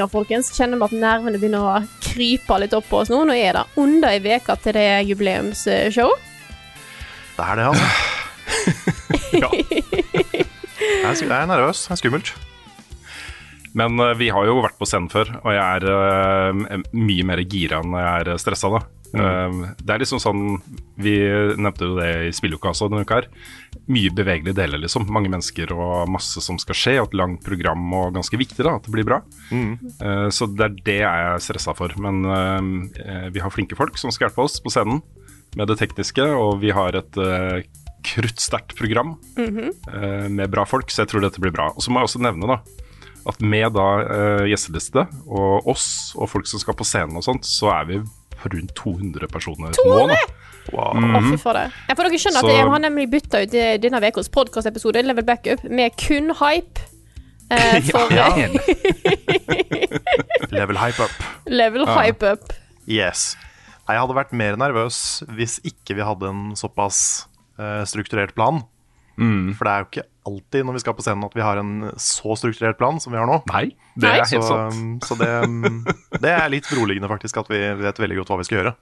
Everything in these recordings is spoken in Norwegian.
Ja, folkens. Kjenner vi at nervene begynner å krype litt opp på oss nå. Nå er det under ei uke til det er jubileumsshow. Det er det, altså. Ja. Jeg er nervøs. Det er skummelt. Men eh, vi har jo vært på scenen før, og jeg er eh, mye mer gira enn jeg er stressa da. Eh, det er liksom sånn Vi nevnte jo det i spilleuka også denne uka her. Mye bevegelige deler, liksom. Mange mennesker og masse som skal skje. Og et langt program og ganske viktig da, at det blir bra. Eh, så det er det jeg er stressa for. Men vi har flinke folk som skal hjelpe oss på scenen med det tekniske, og vi har et uh, kruttsterkt program eh, med bra folk, så jeg tror dette blir bra. Og så må jeg også nevne da at med da uh, gjesteliste og oss og folk som skal på scenen og sånt, så er vi på rundt 200 personer nå. da. Wow. Å, for det. Ja, for dere skjønner Så- at jeg har nemlig bytta ut eh, denne ukas podkastepisode, Level Backup, med kun hype. Uh, for Ja. eh, Level hype up. Level Hype Up. Yes. Jeg hadde vært mer nervøs hvis ikke vi hadde en såpass uh, strukturert plan. For det er jo ikke alltid når vi skal på scenen at vi har en så strukturert plan som vi har nå. Nei, det Nei. er helt sant. Så, så det, um, det er litt beroligende, faktisk, at vi vet veldig godt hva vi skal gjøre.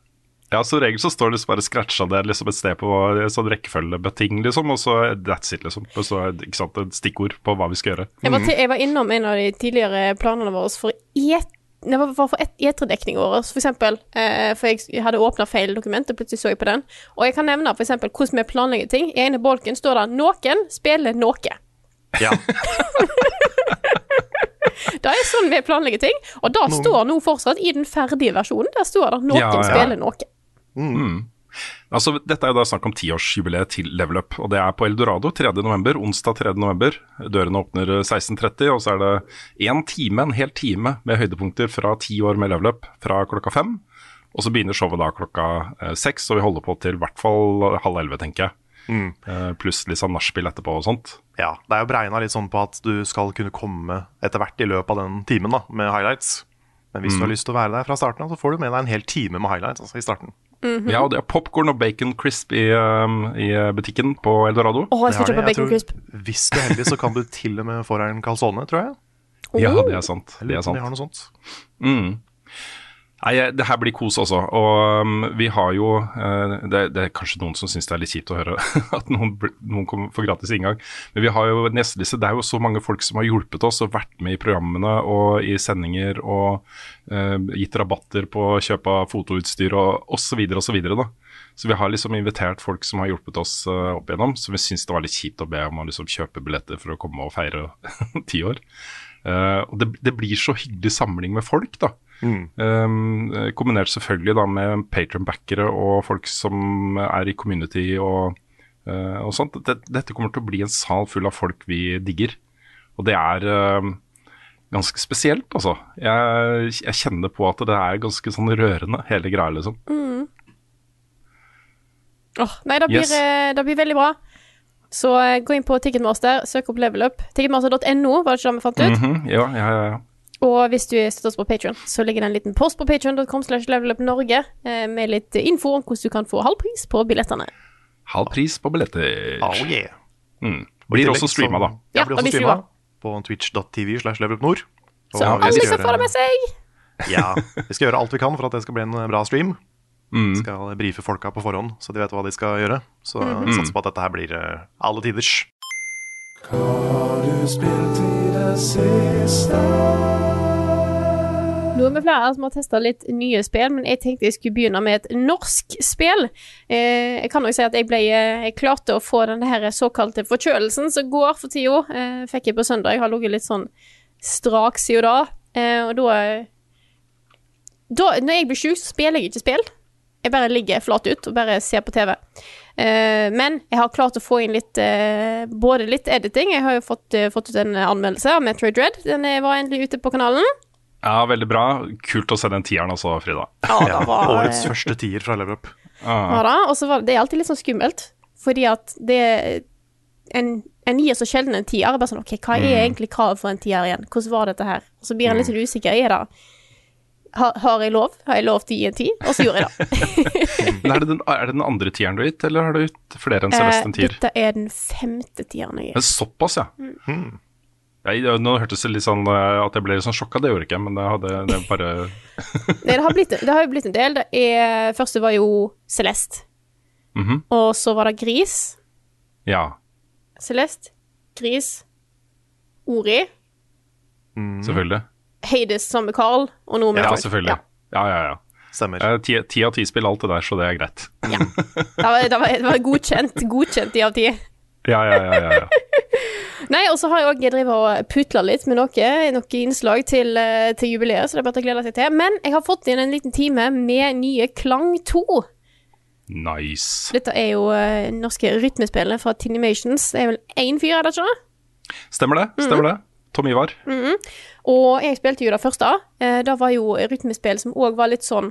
Ja, som regel så står det liksom bare scratcha det liksom et sted på sånn rekkefølgebeting, liksom, og så that's it, liksom. Og så ikke sant, et stikkord på hva vi skal gjøre. Jeg var, til, jeg var innom en av de tidligere planene våre for et det var for et etredekning vår, for eksempel. Eh, for jeg hadde åpna feil dokument, og plutselig så jeg på den. Og jeg kan nevne for eksempel hvordan vi planlegger ting. I ene bolken står det 'Noen spiller noe'. Ja, Det er sånn vi planlegger ting. Og det står nå fortsatt i den ferdige versjonen. Der står det 'Noen Ja, ja. spiller noe'. Altså, Dette er jo da snakk om tiårsjubileet til Level Up, og det er på Eldorado 3. november, onsdag 3. november. Dørene åpner 16.30, og så er det én time, en hel time med høydepunkter fra ti år med Level Up fra klokka fem. Og så begynner showet da klokka eh, seks, og vi holder på til i hvert fall halv elleve, tenker jeg. Mm. pluss litt sånn nachspiel etterpå og sånt. ja. Det er jo beregna litt sånn på at du skal kunne komme etter hvert i løpet av den timen da, med highlights. Men hvis du har lyst til å være der fra starten av, så får du med deg en hel time med highlights altså i starten. Ja, og det er popkorn og bacon crisp i, um, i butikken på Eldorado. Oh, jeg skal kjøpe bacon tror- crisp. Hvis du er heldig, så kan du til og med få deg en calzone, tror jeg. Ja, Oh. det er sant. Jeg Det er sant. de sant. har noe sånt. Mm. Nei, det her blir kos også. Og um, vi har jo uh, det, det er kanskje noen som syns det er litt kjipt å høre at noen, noen for gratis inngang. Men vi har jo en gjesteliste. Det er jo så mange folk som har hjulpet oss og vært med i programmene og i sendinger og uh, gitt rabatter på kjøp av fotoutstyr og osv. osv. da. Så vi har liksom invitert folk som har hjulpet oss uh, opp igjennom, som vi syns det var litt kjipt å be om å liksom kjøpe billetter for å komme og feire ti år. Og det, det blir så hyggelig samling med folk, da. Um, eh, kombinert selvfølgelig da med patronbackere og folk som er i community og, uh, og sånt. Dette, dette kommer til å bli en sal full av folk vi digger. Og det er uh, ganske spesielt, altså. Jeg, jeg kjenner på at det er ganske sånn rørende, hele greia, liksom. Åh, nei, det blir, Yes. eh, det blir veldig bra. Så gå inn på Ticketmaster, søk opp Level Up. Ticketmaster.no, var det ikke det vi fant ut? Mm -hmm. ja, ja, ja. Og hvis du støtter oss på Patreon, så ligger det en liten post på levelupnorge eh, med litt info om hvordan du kan få halv pris på billettene. Halv pris på billetter. Oh yeah. Mm. Blir også streama, da. Ja, blir også blir streama på twitch.tv slash levelupnord. Så alle skal få det med seg. Ja, vi skal gjøre alt vi kan for at det skal bli en bra stream. Mm. Skal brife folka på forhånd, så de vet hva de skal gjøre. Så mm. vi satser på at dette her blir eh, alle tiders. Nå er vi flere som har testa litt nye spill, men jeg tenkte jeg skulle begynne med et norsk spill. Eh, jeg kan nok si at jeg ble eh, Jeg klarte å få den såkalte forkjølelsen som går for tida. Eh, fikk jeg på søndag. Jeg har ligget litt sånn strak siden da. Eh, og da Da, når jeg blir sjuk, så spiller jeg ikke spill. Jeg bare ligger flat ut og bare ser på TV. Eh, men jeg har klart å få inn litt eh, Både litt editing. Jeg har jo fått, fått ut en anmeldelse av Metroid Dread. Den var endelig ute på kanalen. Ja, veldig bra. Kult å se den tieren også, Frida. Ja, det var, Årets første tier fra Level Up. Ah. Ja da, og så var det, det er alltid litt sånn skummelt, fordi at det en, en gir så sjelden en tier. Bare sånn, ok, Hva er egentlig kravet for en tier igjen? Hvordan var dette her? Og så blir en litt sånn usikker. Er det har, har jeg lov? Har jeg lov til å gi en ti? Og så gjorde jeg det. Men er, det den, er det den andre tieren du har gitt, eller har du gitt flere enn Celeste en Eh, tier? dette er den femte tieren jeg Men gir. såpass, ja. Mm. Jeg, nå hørtes det litt sånn eh, at jeg ble litt sånn sjokka, det gjorde jeg ikke, men det hadde det bare Nei, det har, blitt, det har jo blitt en del. Det er, første var jo Celeste. Mhm. Og så var det Gris. Ja. Celeste, Gris, Ori, Selvfølgelig. Hades sammen med Carl, og noe med Ja, selvfølgelig. Ja, ja, ja. Stemmer. Eh, Ti ti av ti spill, alt det der, så det er greit. Ja. Det var, det var, det var godkjent. Godkjent ti av ti. Ja, ja, ja. ja, ja. Nei, og så har jeg òg drevet og putla litt med noe, noe innslag til, eh, til jubileet, så det er bare å glede seg til. Men jeg har fått inn en liten time med nye Klang 2. Nice. Dette er jo eh, norske rytmespillene fra Tinimations. Det er vel én fyr, er det ikke? Stemmer det? Mm. Stemmer det? Tom Ivar? Og jeg spilte jo det første. Eh, det var jo rytmespill som òg var litt sånn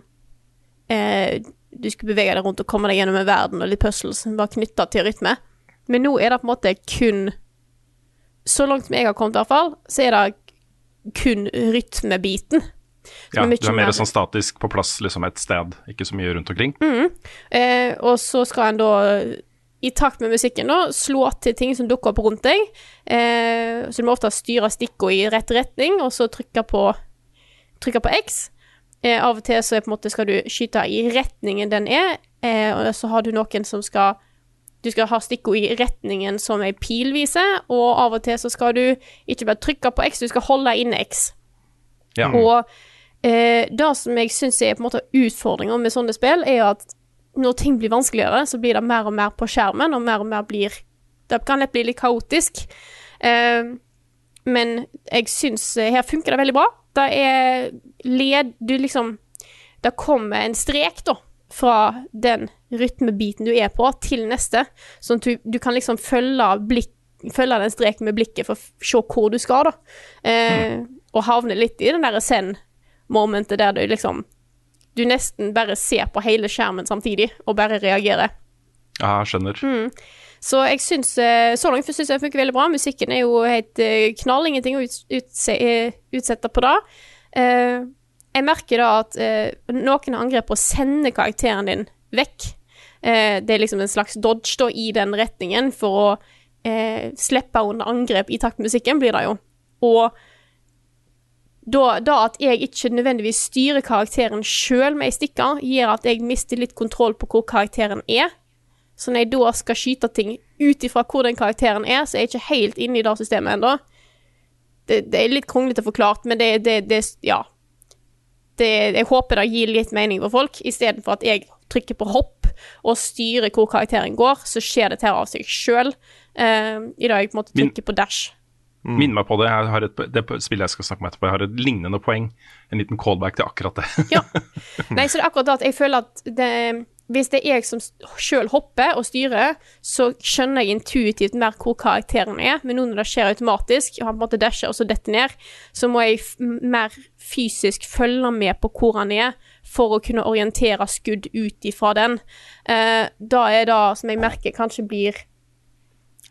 eh, Du skulle bevege deg rundt og komme deg gjennom en verden, og litt puzzles som var knytta til rytme. Men nå er det på en måte kun Så langt jeg har kommet, i hvert fall, så er det kun rytmebiten. Ja, du er mer sånn statisk på plass liksom et sted, ikke så mye rundt omkring. Eh, og så skal en da, i takt med musikken, da, slå til ting som dukker opp rundt deg. Eh, så du må ofte styre stikkene i rett retning, og så trykke på, trykke på X. Eh, av og til så er måte skal du skyte i retningen den er, eh, og så har du noen som skal du skal ha stikkord i retningen som ei pil viser, og av og til så skal du ikke bare trykke på X, du skal holde inne X. Ja. Og eh, det som jeg syns er på en måte utfordringa med sånne spill, er at når ting blir vanskeligere, så blir det mer og mer på skjermen, og mer og mer blir Det kan lett bli litt kaotisk. Eh, men jeg syns eh, her funker det veldig bra. Det er led Du liksom Det kommer en strek, da, fra den rytmebiten du er på, til neste. Sånn at du, du kan liksom følge blikk Følge den streken med blikket for å se hvor du skal, da. Eh, Og havne litt i den derre send-momentet der du liksom Du nesten bare ser på hele skjermen samtidig, og bare reagerer. Ja, skjønner. Mm. Så jeg syns eh, Så langt syns jeg det funker veldig bra. Musikken er jo helt eh, knall. Ingenting å eh, utsette på det. Eh, jeg merker da at noen har angrep på å sende karakteren din vekk. Eh, det er liksom en slags dodge da i den retningen for å eh, slippe under angrep i takt med musikken, blir det jo. Og da, da at jeg ikke nødvendigvis styrer karakteren sjøl med ei stikker, gjør at jeg mister litt kontroll på hvor karakteren er. Så når jeg da skal skyte ting ut ifra hvor den karakteren er, så er jeg ikke helt inne i det systemet ennå. Det, det er litt kronglete forklart, men det, det, det Ja. Jeg håper det gir litt mening for folk, istedenfor at jeg trykker på hopp og styrer hvor karakteren går, så skjer dette her av seg sjøl. Uh, I dag jeg på en måte Min- på dash. Minn meg på det. Jeg har et, det spillet jeg skal snakke om etterpå, jeg har et lignende poeng. En liten callback til akkurat det. Ja. Nei, så det er akkurat det at jeg føler at det, hvis det er jeg som sjøl hopper og styrer, så skjønner jeg intuitivt mer hvor karakteren er, men nå når det skjer automatisk, og han på en måte dasher og så detter ned, så må jeg f mer fysisk følge med på hvor han er, for å kunne orientere skudd ut ifra den. Eh, da er det som jeg merker kanskje blir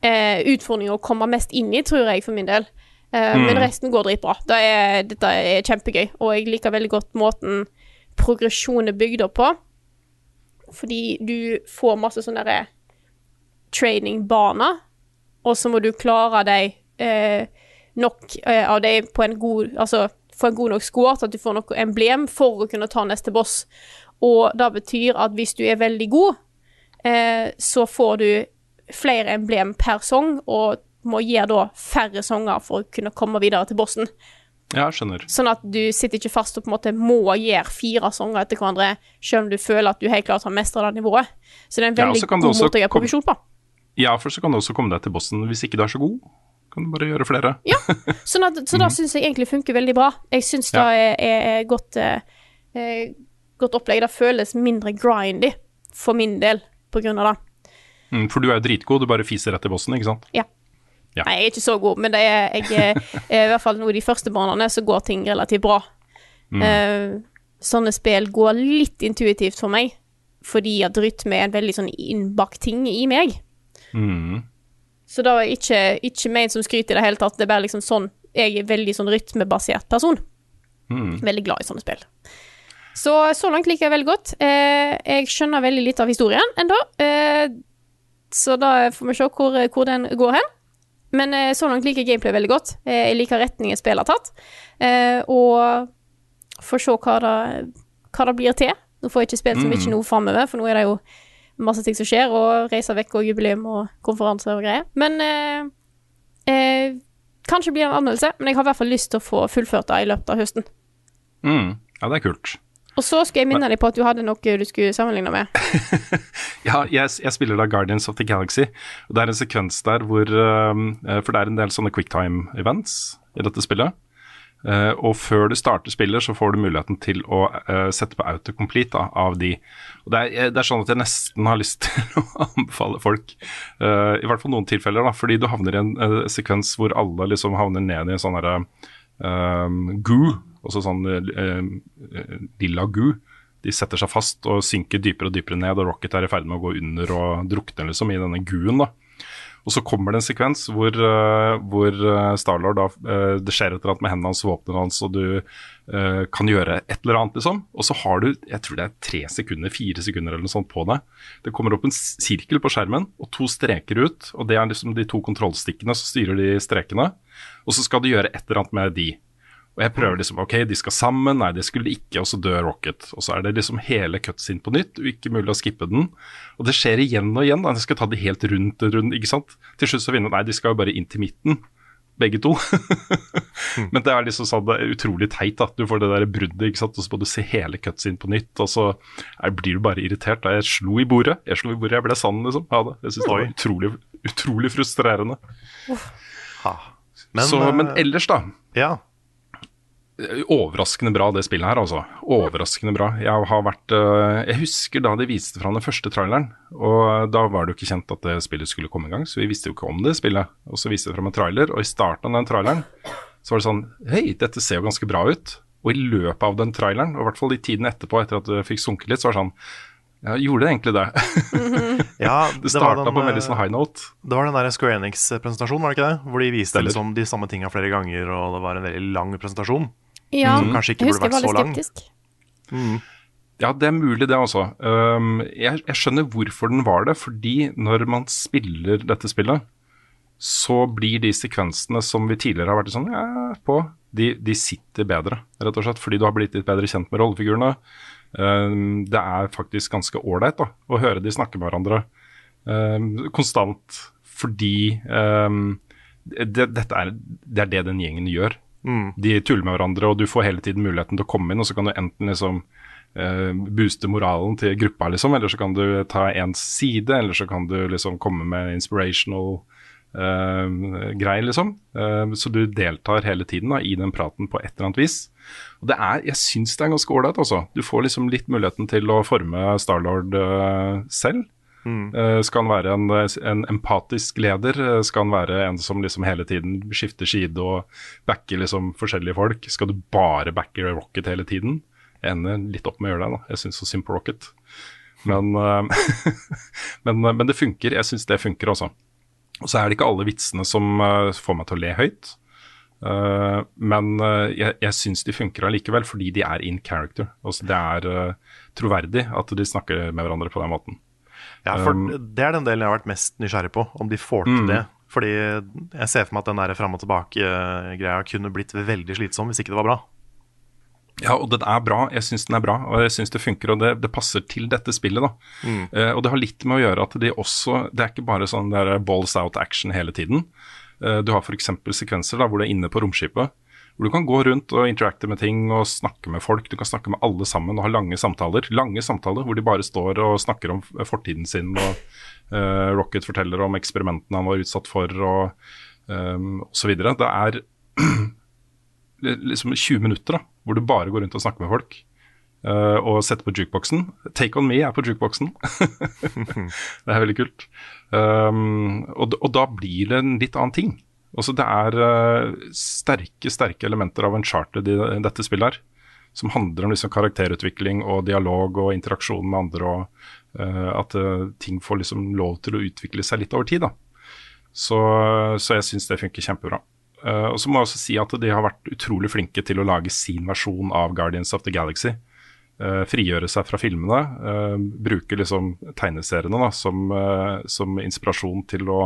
eh, utfordring å komme mest inn i, tror jeg, for min del. Eh, Men resten går dritbra. Det er, dette er kjempegøy, og jeg liker veldig godt måten progresjonen er bygd opp på. Fordi du får masse sånne derre training-baner, og så må du klare deg eh, nok eh, av dem på en god Altså få en god nok score til at du får noe emblem for å kunne ta neste boss. Og det betyr at hvis du er veldig god, eh, så får du flere emblem per sang, og må gjøre da færre sanger for å kunne komme videre til bossen. Ja, skjønner. Sånn at du sitter ikke fast og på en måte må gjøre fire sanger etter hverandre, selv om du føler at du helt klart har mestra det nivået. Så det er en veldig ja, god måte å gjøre provisjon på. Ja, for så kan du også komme deg til bossen hvis ikke du er så god. Kan du bare gjøre flere. Ja, sånn at, så da syns jeg egentlig funker veldig bra. Jeg syns det Mhm. Er, er godt, eh, eh, godt opplegg. Det føles mindre grindy for min del på grunn av det. Mm, for du er jo dritgod, du bare fiser rett i bossen, ikke sant? Ja. Ja. Nei, jeg er ikke så god, men det er, jeg, er- i hvert fall nå de første banene så går ting relativt bra. Mm. Eh, sånne spill går litt intuitivt for meg, fordi at rytme er en veldig sånn innbakt ting i meg. Mm. Så det er ikke, ikke ment som skryt i det hele tatt, det er bare liksom sånn Jeg er veldig sånn rytmebasert person. Mm. Veldig glad i sånne spill. Så så langt liker jeg veldig godt. Eh, jeg skjønner veldig litt av historien ennå, eh, så da får vi se hvor, hvor den går hen. Men eh, så langt liker jeg gameplay veldig godt. Eh, jeg liker retningen spillet har tatt. Eh, og får se hva det, hva det blir til. Nå får jeg ikke spilt så mye nå framover, for nå er det jo masse ting som skjer, og reiser vekk og jubileum og konferanser og greier. Men eh, eh, kanskje blir det en anmeldelse, men jeg har i hvert fall lyst til å få fullført det i løpet av høsten. Mm. Ja, det er kult. Og så skal jeg minne deg på at du hadde noe du skulle sammenligne med. Ja, jeg, jeg spiller da Guardians of the Galaxy, og det er en sekvens der hvor um, eh, For det er en del sånne quicktime-events i dette spillet. Eh, og før du starter spillet, så får du muligheten til å eh, sette på autocomplete da, av de. Og det er, det er sånn at jeg nesten har lyst til å anbefale folk, eh, i hvert fall noen tilfeller, da, fordi du havner i en eh, sekvens hvor alle liksom havner ned i en sånn herre goo, også sånn eh, eh, lilla goo. De setter seg fast og synker dypere og dypere ned, og Rocket er i ferd med å gå under og drukne liksom i denne guen. da. Og så kommer det en sekvens hvor, uh, hvor uh, Starlord da uh, Det skjer et eller annet med hendene hans og hans, og du uh, kan gjøre et eller annet, liksom. Og så har du, jeg tror det er tre sekunder, fire sekunder eller noe sånt på deg. Det kommer opp en sirkel på skjermen og to streker ut, og det er liksom de to kontrollstikkene som styrer de strekene. Og så skal du gjøre et eller annet med de. Og jeg prøver liksom, ok, de skal sammen, nei, det skulle de ikke, og så dør Rocket. Og så er det liksom hele cutscene på nytt, og ikke mulig å skippe den. Og det skjer igjen og igjen, da. Jeg skal ta det helt rundt og rundt, ikke sant. Til slutt så finner jeg, nei, de skal jo bare inn til midten, begge to. Men det er liksom sånn, det er utrolig teit, da. Du får det der bruddet, ikke sant, og så må du se hele cutscene på nytt, og så jeg blir du bare irritert. Da jeg slo i bordet, jeg slo i bordet, jeg ble sann, liksom. Ja, det. Jeg synes det var utrolig, utrolig frustrerende. Men, så, men eh, ellers, da. ja. Overraskende bra, det spillet her, altså. Overraskende bra. Jeg har vært øh, Jeg husker da de viste fram den første traileren, og da var det jo ikke kjent at det spillet skulle komme i gang, så vi visste jo ikke om det spillet. Og så viste de fram en trailer, og i starten av den traileren så var det sånn Hei, dette ser jo ganske bra ut. Og i løpet av den traileren, og i hvert fall i tiden etterpå, etter at det fikk sunket litt, så var det sånn Ja, gjorde det egentlig det? ja Det starta på en veldig eh, sånn high note. Det var den der Square Enix-presentasjonen, var det ikke det? Hvor de viste liksom de samme tinga flere ganger, og det var en veldig lang presentasjon. Ja, Som kanskje ikke jeg burde vært så lang. skeptisk. Ja, det er mulig det også. Um, jeg, jeg skjønner hvorfor den var det, fordi når man spiller dette spillet, så blir de sekvensene som vi tidligere har vært sånn ja, på, de, de sitter bedre, rett og slett. Fordi du har blitt litt bedre kjent med rollefigurene. Um, det er faktisk ganske ålreit å høre de snakke med hverandre um, konstant, fordi um, det, dette er, det er det den gjengen gjør. De tuller med hverandre, og du får hele tiden muligheten til å komme inn, og så kan du enten liksom eh, booste moralen til gruppa, liksom, eller så kan du ta ens side, eller så kan du liksom komme med inspirational eh, greier, liksom. Eh, så du deltar hele tiden da, i den praten på et eller annet vis. Og det er, jeg syns det er ganske ålreit, altså. Du får liksom litt muligheten til å forme Starlord eh, selv. Eh, skal han være en, en empatisk leder? Eh, Skal han være en som liksom hele tiden skifter side og backer liksom forskjellige folk? Skal du bare backe Rocket hele tiden? Jeg ender litt opp med å gjøre det. da. Jeg syns så synd på Rocket. Men, eh, men, eh, men det funker. Jeg syns det funker også. Og så er det ikke alle vitsene som eh, får meg til å le høyt. Uh, men uh, jeg, jeg syns de funker allikevel, fordi de er in character. Altså, det er uh, troverdig at de snakker med hverandre på den måten. Ja, for Um, Det er den delen jeg har vært mest nysgjerrig på, om de får til Mm. det. Fordi jeg ser for meg at den der fram og tilbake-greia kunne blitt veldig slitsom hvis ikke det var bra. Ja, og den er bra. Jeg syns den er bra, og jeg syns det funker. Og det, det passer til dette spillet, da. Eh, og det har litt med å gjøre at de også Det er ikke bare sånn der balls out action hele tiden. Uh, du har f.eks. sekvenser da, hvor du er inne på romskipet, Hvor du kan gå rundt og interacte med ting og snakke med folk. Du kan snakke med alle sammen og ha lange samtaler. Lange samtaler hvor de bare står og snakker om fortiden sin. og uh, Rocket forteller om eksperimentene han var utsatt for og um, osv. Det er liksom 20 minutter da, hvor du bare går rundt og snakker med folk. Uh, og setter på jukeboksen. Take On Me er på jukeboksen. det er veldig kult. Um, og, og, da blir det en litt annen ting. Også det er uh, sterke sterke elementer av Uncharted i dette spillet her. Som handler om liksom karakterutvikling og dialog og interaksjon med andre. Og uh, at ting får liksom lov til å utvikle seg litt over tid. Så, så jeg syns det funker kjempebra. Uh, og så må jeg også si at de har vært utrolig flinke til å lage sin versjon av Guardians of the Galaxy. Uh, frigjøre seg fra filmene. Uh, bruke liksom tegneseriene da, som, som, inspirasjon til å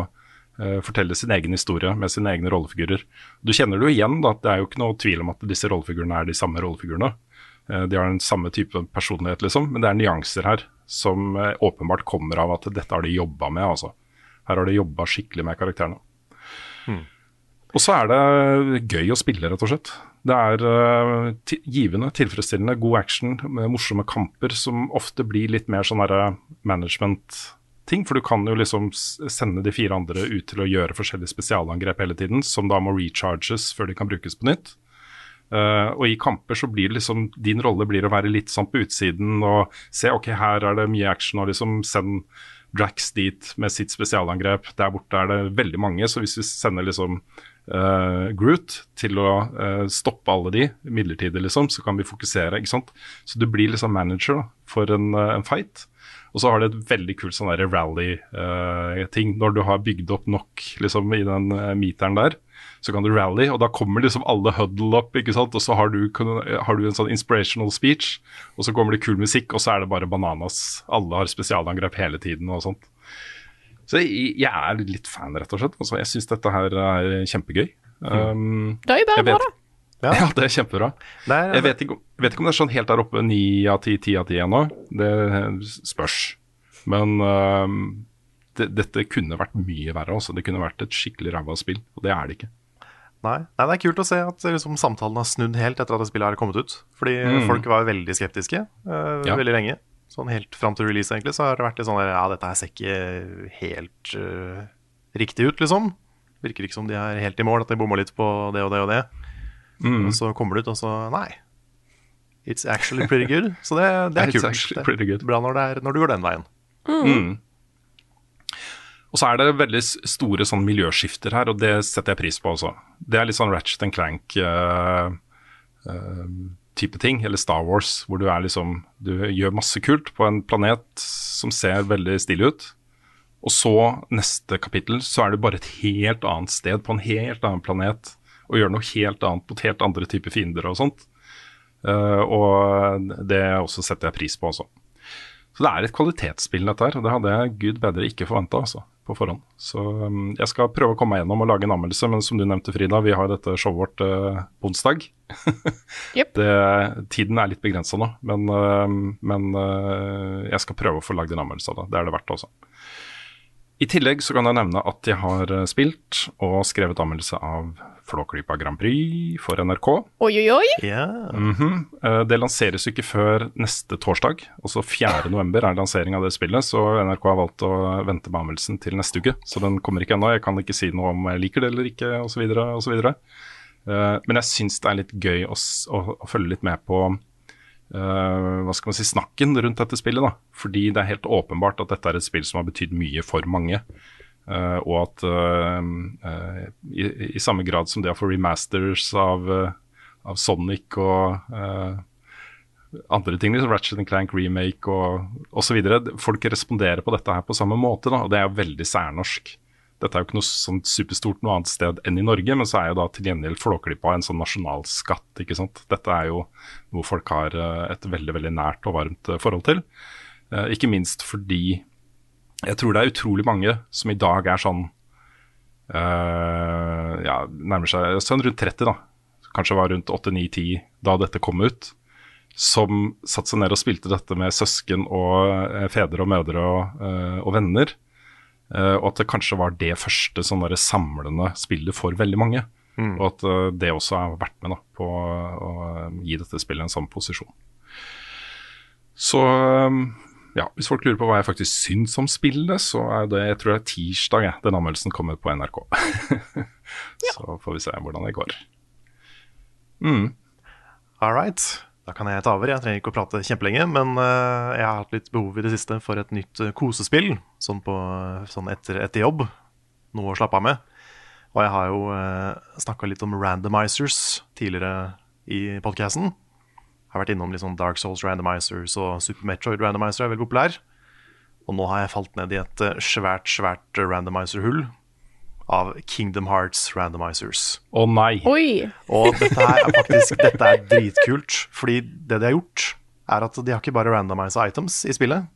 fortelle sin egen historie med sine egne rollefigurer. Du kjenner det jo igjen, da, det er jo ikke noe tvil om at disse rollefigurene er de samme rollefigurene. de har den samme type personlighet, liksom, men det er nyanser her som åpenbart kommer av at dette har de jobba med. altså. Her har de jobba skikkelig med karakterene. Hmm. Og så er det gøy å spille, rett og slett. Det er givende, tilfredsstillende, god action med morsomme kamper som ofte blir litt mer sånn management-ting. For du kan jo liksom sende de fire andre ut til å gjøre forskjellige spesialangrep hele tiden, som da må recharges før de kan brukes på nytt. Uh, og i kamper så blir liksom din rolle blir å være litt sånn på utsiden og se ok, her er det mye action, og liksom send Drax dit med sitt spesialangrep. Der borte er det veldig mange, så hvis vi sender liksom uh, Groot til å uh, stoppe alle de midlertidig, liksom, så kan vi fokusere. ikke sant? Så du blir liksom manager da, for en, en fight. Og så har det et veldig kult sånn rally-ting. Når du har bygd opp nok liksom, i den meteren der, så kan du rally, og da kommer liksom alle huddle opp, ikke sant. Og så har du, har du, en sånn inspirational speech, og så kommer det kul musikk, og så er det bare bananas. Alle har spesialangrep hele tiden og sånt. Så jeg, jeg, er litt fan, rett og slett. Altså, jeg syns dette her er kjempegøy. Um, det er jo bare bra, da. Ja. ja. det er kjempebra. Nei, jeg, vet ikke, vet ikke, om det er sånn helt der oppe ni av ti, ti av ti ennå. Det spørs. Men uh, det, dette kunne vært mye verre. Også. Det kunne vært et skikkelig ræva spill, og det er det ikke. Nei. Nei, det er kult å se at liksom, samtalen har snudd helt etter at spillet har kommet ut. Fordi mm. folk var veldig skeptiske uh, ja. veldig lenge. Sånn helt fram til release, egentlig, så har det vært litt sånn der, Ja, dette her ser ikke helt uh, riktig ut, liksom. Virker ikke som de er helt i mål, at de bomma litt på det og det og det. Mm. Og så kommer det ut, og så Nei. It's actually pretty good. Så det, det er kult. Det er bra når, det er, når du går den veien. Mm. mm. Og så er det veldig store sånn miljøskifter her, og det setter jeg pris på også. Det er litt sånn Ratchet and Clank. Uh, uh, type ting, eller Star Wars, hvor du er liksom Du gjør masse kult på en planet som ser veldig stilig ut. Og så, neste kapittel, så er du bare et helt annet sted, på en helt annen planet, og gjør noe helt annet mot helt andre typer fiender og sånt. Uh, og det også setter jeg pris på også. Så det er et kvalitetsspill, dette her. Og det hadde jeg gud bedre ikke forventa, altså på forhånd. Så um, jeg skal prøve å komme meg gjennom og lage en anmeldelse, men som du nevnte, Frida, vi har dette showet vårt uh, på onsdag. yep. det, tiden er litt begrensa nå, men, uh, men jeg skal prøve å få lagd en anmeldelse av det. Det er det verdt, også. I tillegg så kan jeg nevne at jeg har eh, spilt og skrevet anmeldelse av Flåklypa Grand Prix for NRK. Oi, oi, oi! Yeah. Mm -hmm. Det lanseres jo ikke før neste torsdag, altså 4.11 er lansering av det spillet. Så NRK har valgt å vente med anmeldelsen til neste uke. Så den kommer ikke ennå. Jeg kan ikke si noe om jeg liker det eller ikke, osv. osv. Men jeg syns det er litt gøy å, å, å følge litt med på uh, hva skal man si, snakken rundt dette spillet. da, Fordi det er helt åpenbart at dette er et spill som har betydd mye for mange. Uh, og at uh, i, i, samme grad som det å få remasters av, av Sonic og andre ting, liksom Ratchet Clank remake og osv. Folk responderer på dette her på samme måte, da, og det er jo veldig særnorsk. Dette er jo ikke noe sånn superstort noe annet sted enn i Norge, men så er jo da til gjengjeld Flåklypa en sånn nasjonalskatt. ikke sant? Dette er jo noe folk har eh, et veldig veldig nært og varmt eh, forhold til. Eh, ikke minst fordi jeg tror det er utrolig mange som i dag er sånn uh, Ja, nærmer seg sånn rundt 30, da. Kanskje var rundt 8-9-10 da dette kom ut. Som satte seg ned og spilte dette med søsken og fedre og mødre og, og venner. Uh, og at det kanskje var det første sånn samlende spillet for veldig mange. Og at eh, det også har vært med da, på å eh, gi dette spillet en sånn posisjon. Så eh, ja, hvis folk lurer på hva jeg faktisk syns om spillet, så er det jeg tror det er tirsdag jeg, den anmeldelsen kommer på NRK. Så får vi se hvordan det går. All right. Da kan jeg ta over. Jeg trenger ikke å prate kjempelenge, men eh, jeg har hatt litt behov i det siste for et nytt eh, kosespill. Sånn, på, sånn etter, etter jobb. Noe å slappe av med. Og jeg har jo uh, snakka litt om randomizers tidligere i podkasten. Har vært innom litt sånn Dark Souls randomizers og Super Metroid randomizer er veldig populær. Og nå har jeg falt ned i et eh, svært, svært randomizer-hull av Kingdom Hearts randomizers. Å nei! Oi! Og dette her er faktisk dette er dritkult, fordi det de har gjort, er at de har ikke bare randomisa items i spillet.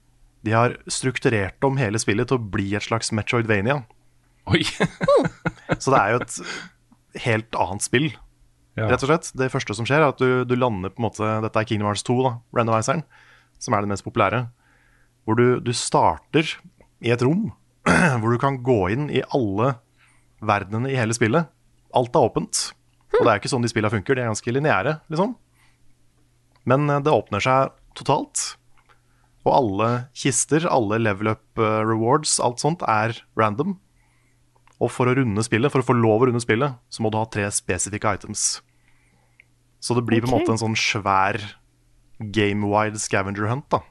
De har strukturert om hele spillet til å bli et slags Metroidvania. Oi! Så det er jo et helt annet spill, ja. rett og slett. Det første som skjer, er at du, du lander på en måte Dette er Kingdom Hearts 2, da, randomizeren, som er det mest populære. Hvor du, du starter i et rom hvor du kan gå inn i alle verdenene i hele spillet. Alt er åpent. Og det er ikke sånn de spillene funker, de er ganske lineære, liksom. Men eh, det åpner seg totalt. Og alle kister, alle level up eh, rewards, alt sånt er random. Og for å runde spillet, for å få lov å runde spillet, så må du ha tre spesifikke items. Så det blir på en måte en sånn svær game-wide scavenger hunt, da.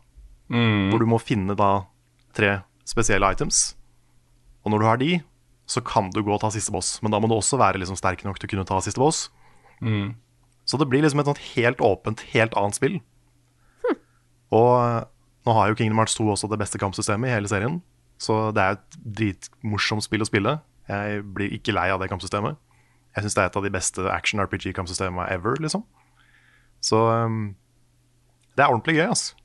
Hvor du må finne da tre spesielle items. Og når du har de, så kan du gå og ta siste boss. Men da må du også være liksom sterk nok til å kunne ta siste boss. Så det blir liksom et sånt helt åpent, helt annet spill. Og eh, nå har jo Kingdom Hearts 2 også det beste kampsystemet i hele serien. Så det er et dritmorsomt spill å spille. Jeg blir ikke lei av det kampsystemet. Jeg syns det er et av de beste action RPG-kampsystemene ever, liksom. Så um, det er ordentlig gøy, altså.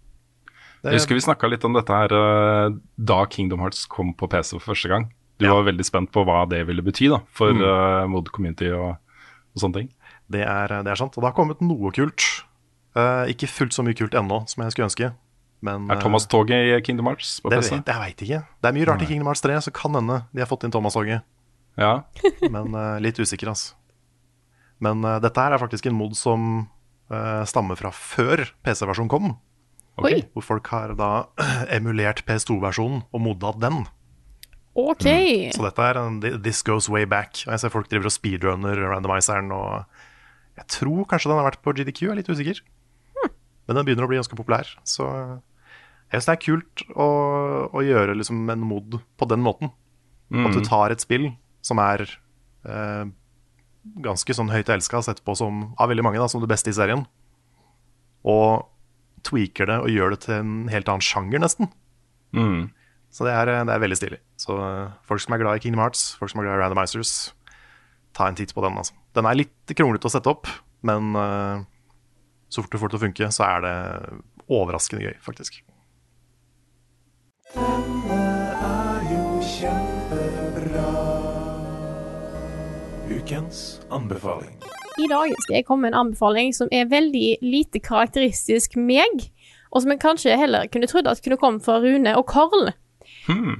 Det, Jeg husker vi snakka litt om dette her eh, da Kingdom Hearts kom på PC for første gang. Du Ja. var veldig spent på hva det ville bety da, for eh, mod community og, og sånne ting. Det er, det er sant. Og det har kommet noe kult. Uh, ikke fullt så mye kult ennå som jeg skulle ønske. Men Er Thomas Toget i Kingdom Hearts på PC? vet, jeg veit ikke. Det er mye rart i Kingdom Hearts 3, så kan hende de har fått inn Thomas-toget. Ja. Men uh, litt usikker, altså. Men uh, dette her er faktisk en mod som eh, stammer fra før PC-versjonen kom. Okay. Hvor folk har da emulert PS2-versjonen og modda den. OK. Så dette er en This goes way back. Og jeg ser folk driver og speedrunner randomizeren. Og jeg tror kanskje den har vært på GDQ, jeg er litt usikker. Men den begynner å bli ganske populær. Så jeg syns det er kult å, å gjøre liksom en mod på den måten. At du tar et spill som er eh, ganske sånn høyt elska, sett på som, av veldig mange da, som det beste i serien, og tweaker det og gjør det til en helt annen sjanger, nesten. Mm. Så det er, det er veldig stilig. Så eh, folk som er glad i Kingdom Hearts, folk som er glad i randomizers, ta en titt på den. Altså. Den er litt kronglete å sette opp, men uh, så fort du får det til å funke, så er det overraskende gøy, faktisk. Denne er jo kjempebra. Ukens anbefaling. I dag skal jeg komme med en anbefaling som er veldig lite karakteristisk meg, og som jeg kanskje heller kunne trodd at kunne komme fra Rune og Karl.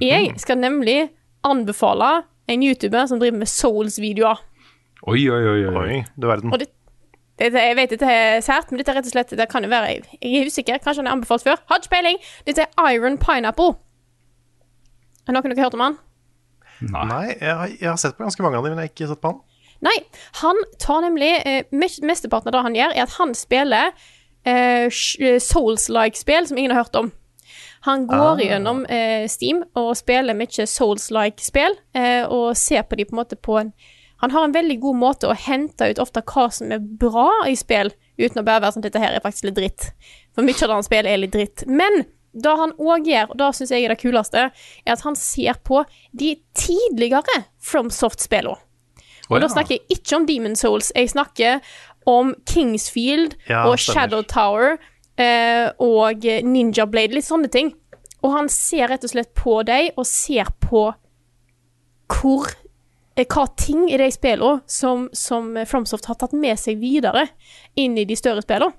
Jeg skal nemlig anbefale en YouTuber som driver med Souls-videoer. Oi, oi, oi. oi. Du verden. Og det, det, jeg vet dette er sært, men dette er rett og slett Det kan jo være Jeg er usikker, kanskje han er anbefalt før. Har ikke peiling. Dette er Iron Pineapple. Har noen dere hørt om han? Nei. Nei, jeg, har- jeg har sett på ganske mange av dem, men jeg har ikke sett på han. Nei, han tar nemlig eh, Mesteparten av det han gjør, er at han spiller eh, eh, Souls-like spill som ingen har hørt om. Han går gjennom eh, Steam og spiller mye Souls-like spill, eh, og ser på de på en måte på en Han har en veldig god måte å hente ut ofte hva som er bra i spill, uten å bare være sånn dette her er faktisk litt dritt. For mye av det han spiller, er litt dritt. Men det han òg gjør, og det syns jeg er det kuleste, er at han ser på de tidligere FromSoft-spillene. Og da ja. snakker jeg ikke om Demon Souls, jeg snakker om Kingsfield Ja, og. Shadow Tower og Ninja Blade, litt sånne ting. Og han ser rett og slett på dem, og ser på hvor eh, hva ting i de spillene som, som FromSoft har tatt med seg videre inn i de større spillene.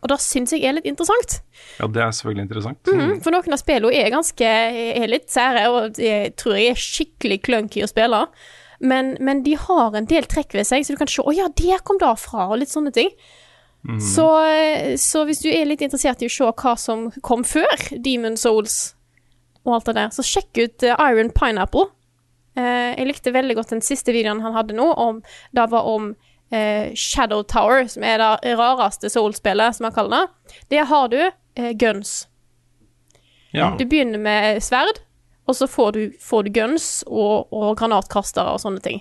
Og det syns jeg er litt interessant. Ja, det er selvfølgelig interessant. Mhm, for noen av spillene er ganske er litt sære, og jeg tror jeg er skikkelig clunky å spille. Men, men de har en del trekk ved seg, så du kan se 'Å ja, der kom det fra', og litt sånne ting. Så, så hvis du er litt interessert i å se hva som kom før Demon Souls og alt det der, så sjekk ut eh, Iron Pineapple. Eh, jeg likte veldig godt den siste videoen han hadde nå, om, det var om eh, Shadow Tower, som er det rareste Soul-spillet, som han kaller det. Der har du eh, guns. Ja. Du begynner med sverd, og så får du, får du guns og, og granatkastere og sånne ting.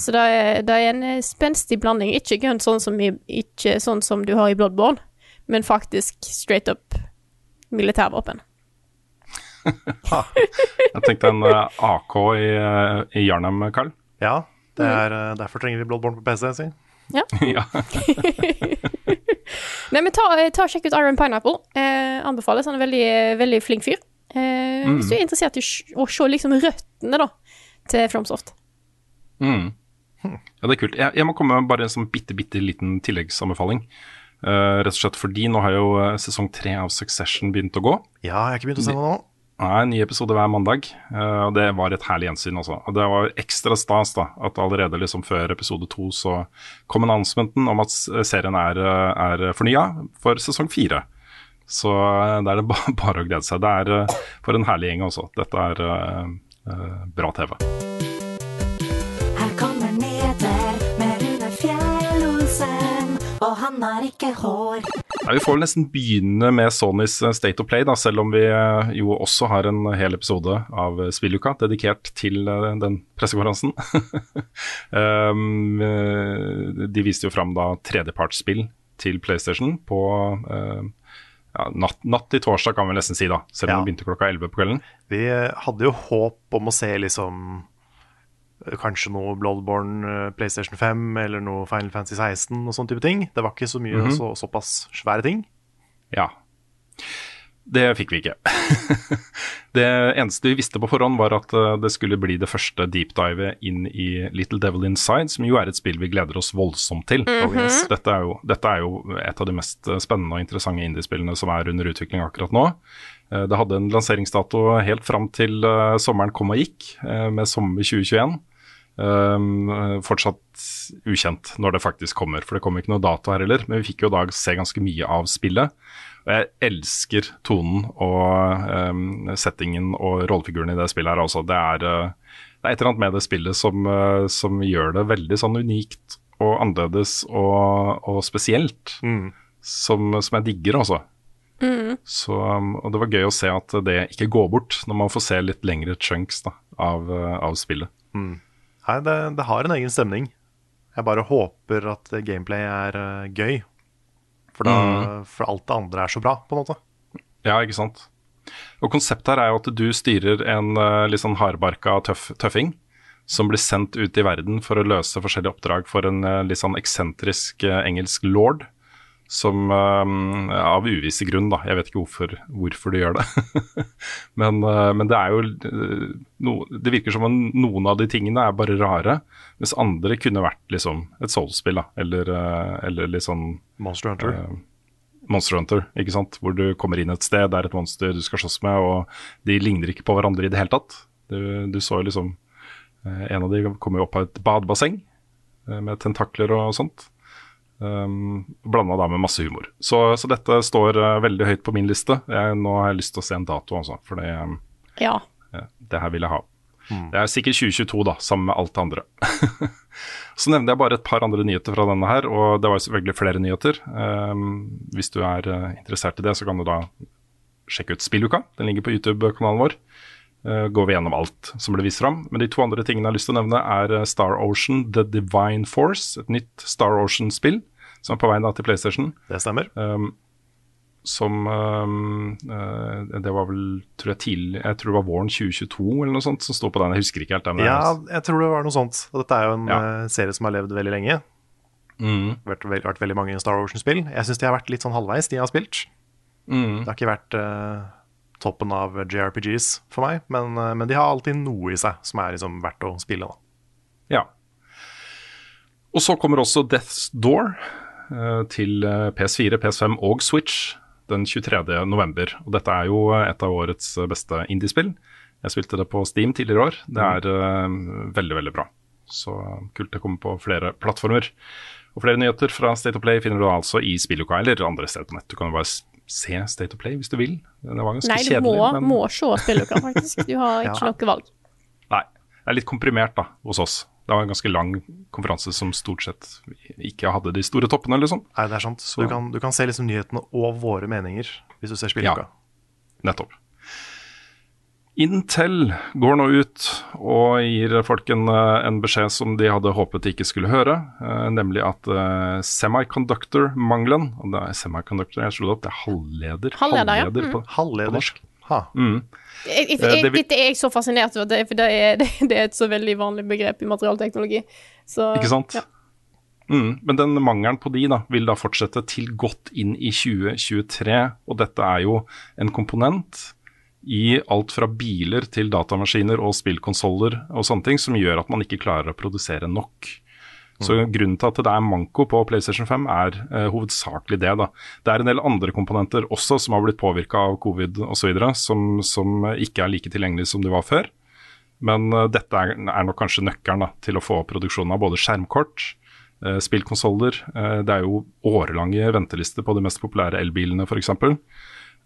Så det er, det er en eh, spenstig blanding. Ikke guns sånn som, i, ikke sånn som du har i Bloodborne, men faktisk straight up militærvåpen. Jeg tenkte en eh, AK i, eh, i Jarnheim, Karl. Ja, det er, eh, derfor trenger vi Bloodborne på PC, si. ja. Nei, men ta, ta og Sjekk ut Iron Pineapple. Eh, anbefales. Han er veldig, veldig flink fyr. Eh, Hvis du er interessert i å se liksom røttene da til Fromsoft. Mm. Ja, det er kult. Jeg, jeg må komme med bare en sånn bitte, bitte liten tilleggsanbefaling. Uh, rett og slett fordi nå har jo eh, sesong tre av Succession begynt å gå. Ja, jeg har ikke begynt å se noe nå. Nei, en ny episode hver mandag. Uh, og det var et herlig gjensyn, altså. Og det var ekstra stas da, at allerede liksom før episode to så kom annonsementen om at serien er, eh, er fornya for sesong fire. Så det er det bare å glede seg. Det er eh, for en herlig gjeng også. Dette er uh, eh, bra TV. Og han har ikke hår. Ja, vi får vel nesten begynne med Sonys eh, State of Play, da, selv om vi eh, jo også har en hel episode av eh, Spilluka dedikert til den pressekonferansen. um, de viste jo fram da tredjepartsspill til PlayStation på eh, ja, natt, natt til torsdag, kan vi nesten si, da, selv om Ja. det begynte klokka 11 på kvelden. Vi hadde jo håp om å se liksom Kanskje noe Bloodborne, eh, PlayStation 5 eller noe Final Fantasy 16 og sånne type ting. Det var ikke så mye så, såpass svære ting. Ja. Det fikk vi ikke. det eneste vi visste på forhånd, var at eh, det skulle bli det første deepdivet inn i Little Devil Inside, som jo er et spill vi gleder oss voldsomt til. dette, er jo, dette er jo et av de mest eh, spennende og interessante indiespillene som er under utvikling akkurat nå. Eh, Det hadde en lanseringsdato helt fram til eh, sommeren kom og gikk, eh, med sommer 2021. Um, eh, fortsatt ukjent når det faktisk kommer, for det kom ikke noe dato her heller. Men vi fikk jo da se ganske mye av spillet. Og jeg elsker tonen og um, settingen og rollefiguren i det spillet her. også. Det, er, det er et eller annet med det spillet som, som gjør det veldig sånn unikt og annerledes og, og spesielt. Som, som jeg digger, altså. Så, um, og det var gøy å se at det ikke går bort når man får se litt lengre chunks da, av, uh, av spillet. Nei, det, det har en egen stemning. Jeg bare håper at gameplay er eh, gøy. For, da, for alt det andre er så bra, på en måte. Ja, ikke sant. Og konseptet her er jo at du styrer en uh, litt sånn hardbarka tøff, tøffing som blir sendt ut i verden for å løse forskjellige oppdrag for en uh, litt sånn eksentrisk uh, engelsk lord. Som uh, av uvisse grunn, da. Jeg vet ikke hvorfor, hvorfor de gjør det. men, uh, men det er jo uh, no, Det virker som om noen av de tingene er bare rare, mens andre kunne vært liksom et soulspill, da. Eller, eller litt sånn Monster Hunter. Eh, Monster Hunter, ikke sant? hvor du kommer inn et sted, det er et monster du skal slåss med, og de ligner ikke på hverandre i det hele tatt. Du, du så jo liksom eh, En av de kommer jo opp av et badebasseng eh, med tentakler og sånt. Um, Blanda da med masse humor. Så, så dette står uh, veldig høyt på min liste. Jeg, nå har jeg lyst til å se en dato, altså. For det, um, Ja. ja, det her vil jeg ha. Det er sikkert 2022, da, sammen med alt det andre. så nevnte jeg bare et par andre nyheter fra denne her, og det var jo selvfølgelig flere nyheter. Um, hvis du er uh, interessert i det, så kan du da sjekke ut Spilluka. Den ligger på YouTube-kanalen vår. Uh, går vi gjennom alt som ble vist fram. Men de to andre tingene jeg har lyst til å nevne, er eh, Star Ocean The Divine Force. Et nytt Star Ocean-spill som er på vei til PlayStation. Det stemmer. Um, som um, uh, Det var vel tror jeg, tidlig, jeg tror det var våren 2022 eller noe sånt som sto på den. Jeg husker ikke helt. Den Ja, jeg tror det var noe sånt. Og dette er jo en Ja. eh, serie som har levd veldig lenge. Mm, Vært, vært, vært veldig mange Star Ocean-spill. Jeg syns de har vært litt sånn halvveis, de jeg har spilt. mm, Det har ikke vært eh, toppen av JRPGs for meg, men, eh, men de har alltid noe i seg som er liksom verdt å spille. da. ja. Og så kommer også Death's Door. eh, til eh, PS4, PS5 og Switch den 23. november. Og dette er jo et av årets beste indiespill. Jeg spilte det på Steam tidligere i år. Det er eh, veldig, veldig bra. Så kult det kommer på flere plattformer. Og flere nyheter fra State of Play finner du altså i spilluka eller andre steder på nett. Du kan jo bare se State of Play hvis du vil. Det var ganske Nei, du kjedelig. må, men- må se spilluka, faktisk. Du har ikke Ja. noe valg. Nei, det er litt komprimert da, hos oss. Det var en ganske lang konferanse som stort sett ikke hadde de store toppene, liksom. Nei, det er sant. Så du kan, du kan se liksom nyhetene og våre meninger hvis du ser spilluka. Nettopp. Intel går nå ut og gir folk en, eh, en beskjed som de hadde håpet de ikke skulle høre, eh, nemlig at eh, semiconductor-mangelen og det er Semiconductor, jeg slo det opp, det er halvleder. Halvleder, ja. Mm. Halvleder. på norsk. Mm. Jeg, jeg, Eh, jeg, det vil- Dette er jeg så fascinert over, det, for det er, det, det er et så veldig vanlig begrep i materialteknologi. Så, Ikke sant? Ja. Mm, men den mangelen på de da, vil da fortsette til godt inn i 2023, og dette er jo en komponent i alt fra biler til datamaskiner og spillkonsoller og sånne ting, som gjør at man ikke klarer å produsere nok. Så Grunnen til at det er manko på PlayStation 5 er eh, hovedsakelig det. da. Det er en del andre komponenter også som har blitt påvirka av covid osv., som, som ikke er like tilgjengelige som de var før. Men eh, dette er, er nok kanskje nøkkelen da, til å få opp produksjonen av både skjermkort, eh, spillkonsoller. eh, det er jo årelange ventelister på de mest populære elbilene f.eks.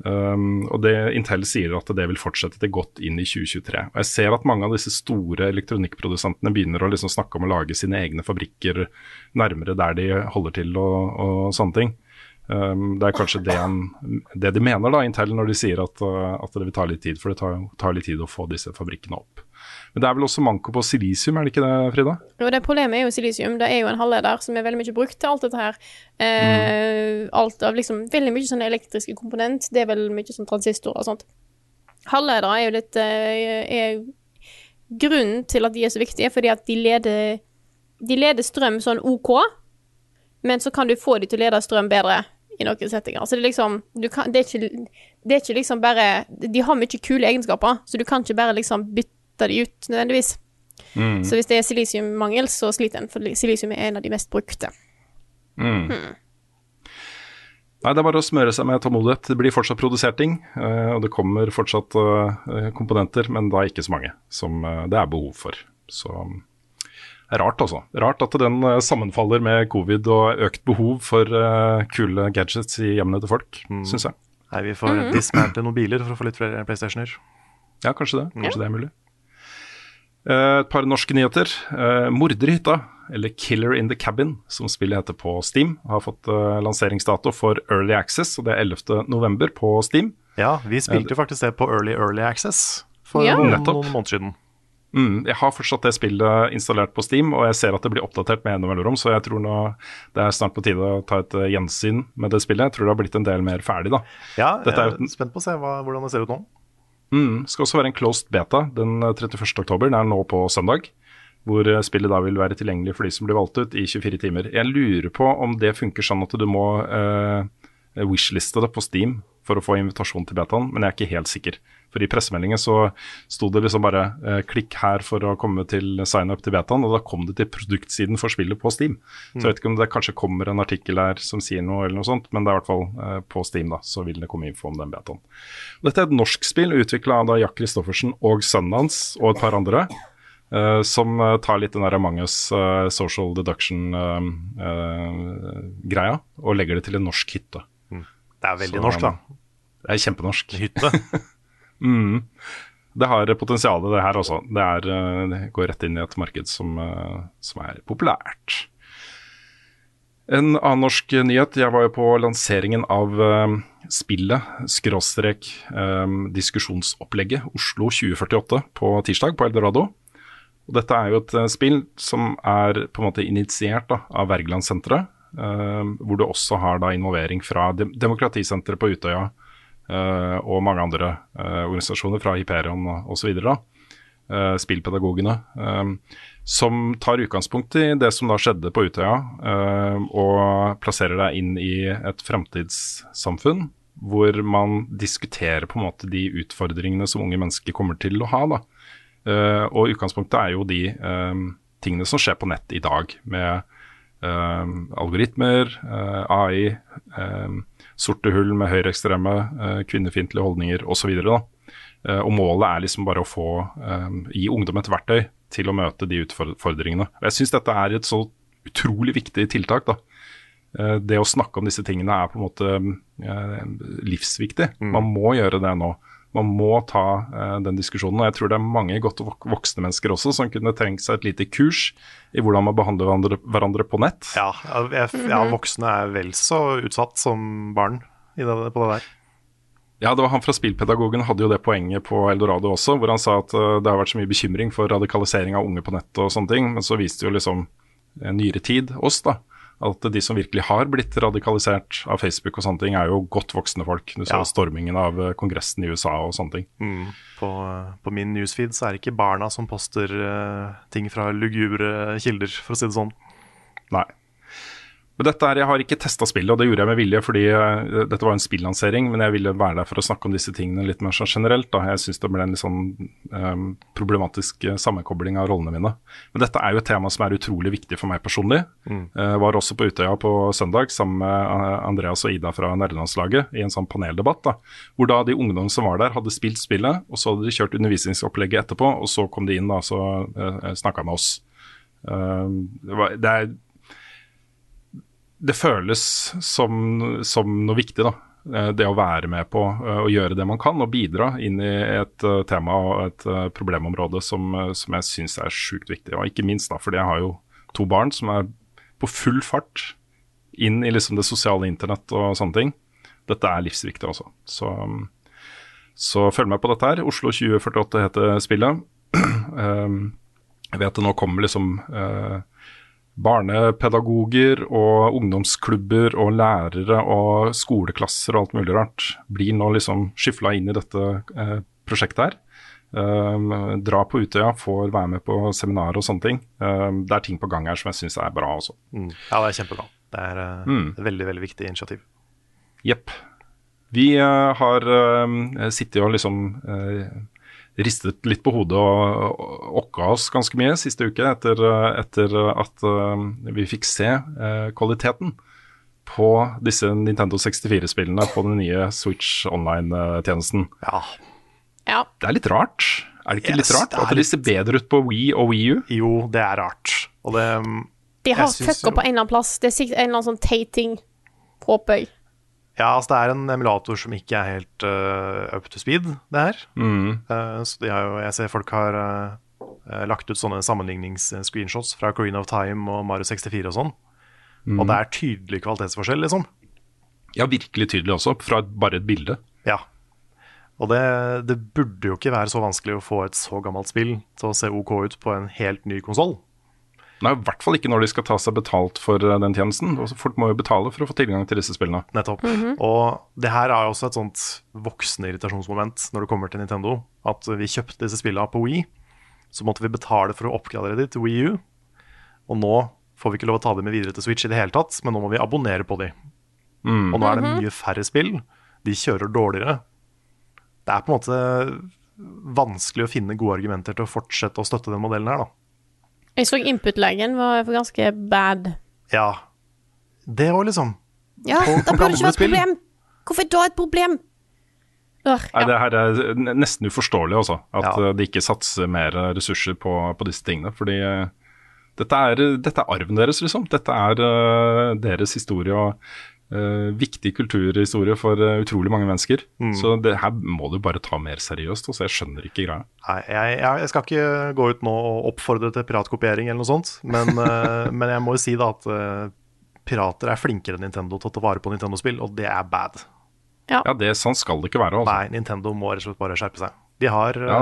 Um, og det Intel sier at det vil fortsette til godt inn i 2023. Og Jeg ser at mange av disse store elektronikkprodusentene begynner å liksom snakke om å lage sine egne fabrikker nærmere der de holder til og, og sånne ting. Um, det er kanskje det, en- det de mener, da, Intel, når de sier at, uh, at det vil ta litt tid. For det tar, tar litt tid å få disse fabrikkene opp. Men det er vel også manko på silisium, er det ikke det, Frida? Jo, det Problemet er jo silisium. Det er jo en halvleder som er veldig mye brukt til alt dette her. Eh, Alt av liksom Veldig mye sånn elektriske komponent. Det er vel mye sånn transistorer og sånt. Halvledere er jo litt eh, er Grunnen til at de er så viktige, fordi at de leder De leder strøm sånn OK, men så kan du få de til å lede strøm bedre i noen settinger. Så det er liksom du kan, det, er ikke, det er ikke liksom bare De har mye kule egenskaper, så du kan ikke bare liksom bytte de ut nødvendigvis. Mm. Så hvis det er silisiummangel, så sliter en, for silisium er en av de mest brukte. Mm. Nei, Det er bare å smøre seg med tålmodighet. Det blir fortsatt produsert ting, eh, og det kommer fortsatt eh, komponenter, men da ikke så mange som eh, det er behov for. Så rart, altså. Rart at den eh, sammenfaller med covid og økt behov for uh, kule gadgets i hjemmene til folk, Mm. syns jeg. Nei, vi får Mhm. dismantle noen biler for å få litt flere PlayStationer. Ja, kanskje det. Kanskje det er mulig. Eh, et par norske nyheter. Uh, 'Morder i hytta', eller 'Killer in the Cabin', som spillet heter på Steam, har fått lanseringsdato for Early Access, og det er 11. november på Steam. Ja, vi spilte jo faktisk det på Early Early Access for Ja. noen, noen måneder siden. Mm, jeg har fortsatt det spillet installert på Steam, og jeg ser at det blir oppdatert med ene mellomrom, så jeg tror nå det er snart på tide å ta et eh, gjensyn med det spillet. Jeg tror det har blitt en del mer ferdig, da. Ja, jeg er er spent på å se hva, hvordan det ser ut nå. Mm, skal også være en closed beta den eh, 31. oktober. Den er nå på søndag. Hvor eh, spillet da vil være tilgjengelig for de som blir valgt ut i 24 timer. Jeg lurer på om det funker sånn at du må eh, wishliste det på Steam for å få invitasjon til betaen, men jeg er ikke helt sikker. For i pressemeldingen så sto det liksom bare eh, 'klikk her for å komme til sign up til betaen', og da kom det til produktsiden for spillet på Steam. Så jeg vet ikke om det kanskje kommer en artikkel her som sier noe, eller noe sånt, men det er i hvert fall eh, på Steam, da, så vil det komme info om den betaen. Dette er et norsk spill utvikla av da Jack Christoffersen og sønnen hans og et par andre. eh, som eh, tar litt den der Among us eh, social deduction-greia og legger det til en norsk hytte. Det er veldig Så, norsk, da. Det er kjempenorsk. Hytte. mm. Det har potensial, det her også. Det, er, eh, det går rett inn i et marked som, eh, som er populært. En annen norsk nyhet. Jeg var jo på lanseringen av eh, spillet, skråstrek diskusjonsopplegget Oslo 2048 på tirsdag på Eldorado. Og dette er jo et spill som er på en måte initiert da, av Wergelandsenteret. Eh, hvor du også har da involvering fra Demokratisenteret på Utøya eh, og mange andre eh, organisasjoner fra Hyperion osv. Uh, spillpedagogene. som tar utgangspunkt i det som da skjedde på Utøya, og plasserer deg inn i et fremtidssamfunn hvor man diskuterer på en måte de utfordringene som unge mennesker kommer til å ha. da. Og utgangspunktet er jo de tingene som skjer på nett i dag, med algoritmer, eh, AI, eh, sorte hull med høyreekstreme, uh, kvinnefiendtlige holdninger osv. Uh, og målet er liksom bare å få um, gi ungdom et verktøy til å møte de utfordringene. Og Jeg syns dette er et så utrolig viktig tiltak. da. Det å snakke om disse tingene er på en måte livsviktig. Mm. Man må gjøre det nå. Man må ta uh, den diskusjonen. og Jeg tror det er mange godt voksne mennesker også som kunne trengt seg et lite kurs i hvordan man behandler hverandre, hverandre på nett. Ja, jeg, ja, voksne er vel så utsatt som barn det, på det der. Ja, det var han fra Spillpedagogen hadde jo det poenget på Eldorado også, hvor han sa at uh, det har vært så mye bekymring for radikalisering av unge på nett og sånne ting, men så viste jo liksom nyere tid oss, da, at de som virkelig har blitt radikalisert av Facebook og sånne ting, er jo godt voksne folk. Du så ja. stormingen av eh, Kongressen i USA og sånne ting. Mm. På, på, min newsfeed så er det ikke barna som poster uh, ting fra lugubre kilder, for å si det sånn. Nei. Men dette er, Jeg har ikke testa spillet, og det gjorde jeg med vilje fordi uh, dette var en spillansering, men jeg ville være der for å snakke om disse tingene litt mer sånn generelt. da. Jeg syns det ble en litt sånn um, problematisk uh, sammenkobling av rollene mine. Men dette er jo et tema som er utrolig viktig for meg personlig. Mm. Uh, var også på Utøya på søndag sammen med Andreas og Ida fra nerdelandslaget i en sånn paneldebatt, da, hvor da de ungdommene som var der, hadde spilt spillet, og så hadde de kjørt undervisningsopplegget etterpå, og så kom de inn da, så uh, snakka med oss. det, var, det er det føles som, som, noe viktig, da. Eh, det å være med på å eh, gjøre det man kan, og bidra inn i et uh, tema og et problemområde som, som jeg syns er sjukt viktig. Og ikke minst da, fordi jeg har jo to barn som er på full fart inn i liksom det sosiale internett og sånne ting. Dette er livsviktig også. Så, så følg med på dette her. Oslo 2048 heter spillet. jeg vet det nå kommer liksom uh, barnepedagoger og ungdomsklubber og lærere og skoleklasser og alt mulig rart blir nå liksom skyfla inn i dette eh, prosjektet her. Um, dra på Utøya, får være med på seminarer og sånne ting. Um, det er ting på gang her som jeg syns er bra også. Mm. Ja, det er kjempebra. Det er uh, mm. et veldig, veldig viktig initiativ. Jepp. Vi uh, har uh, sittet og liksom ristet litt på hodet og okka oss ganske mye siste uke etter, etter at uh, vi fikk se uh, kvaliteten på disse Nintendo 64-spillene på den nye Switch online-tjenesten. Ja. ja. Det er litt rart. Er det ikke yes, litt rart at det ser bedre ut på Wii og Wii U? Jo, det er rart. Og det De har fucka på en eller annen plass. Det er sikkert en eller annen sånn teit ting, håper jeg. Ja, altså det er en emulator som ikke er helt uh, up to speed, det her. Mm. Uh, så de har jo, jeg ser folk har uh, lagt ut sånne sammenlignings-screenshots fra Green of Time og Mario 64 og sånn. Mm. Og det er tydelig kvalitetsforskjell, liksom. Ja, virkelig tydelig også, fra bare et bilde. Ja. Og det, det burde jo ikke være så vanskelig å få et så gammelt spill til å se OK ut på en helt ny konsoll. Nei, I hvert fall ikke når de skal ta seg betalt for eh, den tjenesten. Folk må jo betale for å få tilgang til disse spillene. Nettopp. Mm -hmm. Og det her er jo også et sånt voksende irritasjonsmoment når det kommer til Nintendo. At vi kjøpte disse spillene på Wii, så måtte vi betale for å oppgradere de til Wii U. Og nå får vi ikke lov å ta dem med videre til Switch i det hele tatt, men nå må vi abonnere på de. Mm. Og nå er det mhm. mye færre spill. De kjører dårligere. Det er på en måte vanskelig å finne gode argumenter til å fortsette å støtte den modellen her, da. Jeg så input-legen var ganske bad. Ja. Det òg, liksom. Ja, på, da burde det ikke være et problem. Hvorfor er da et problem? Ør, ja. Nei, det her er nesten uforståelig, altså. At ja. Eh, de ikke satser mer ressurser på, på disse tingene. Fordi uh, dette, er, dette, er, arven deres, liksom. Dette er uh, deres historie. og Uh, viktig kulturhistorie for uh, utrolig mange mennesker. Mm. Så det her må du bare ta mer seriøst. Også. Jeg skjønner ikke greia. Nei, jeg, jeg, jeg, skal ikke gå ut nå og oppfordre til piratkopiering eller noe sånt, men, uh, men jeg må jo si da at pirater er flinkere enn Nintendo til å ta vare på Nintendo-spill, og det er bad. Ja, ja det, sånn skal det ikke være. Altså. Nei, Nintendo må rett og slett bare skjerpe seg. De har ja,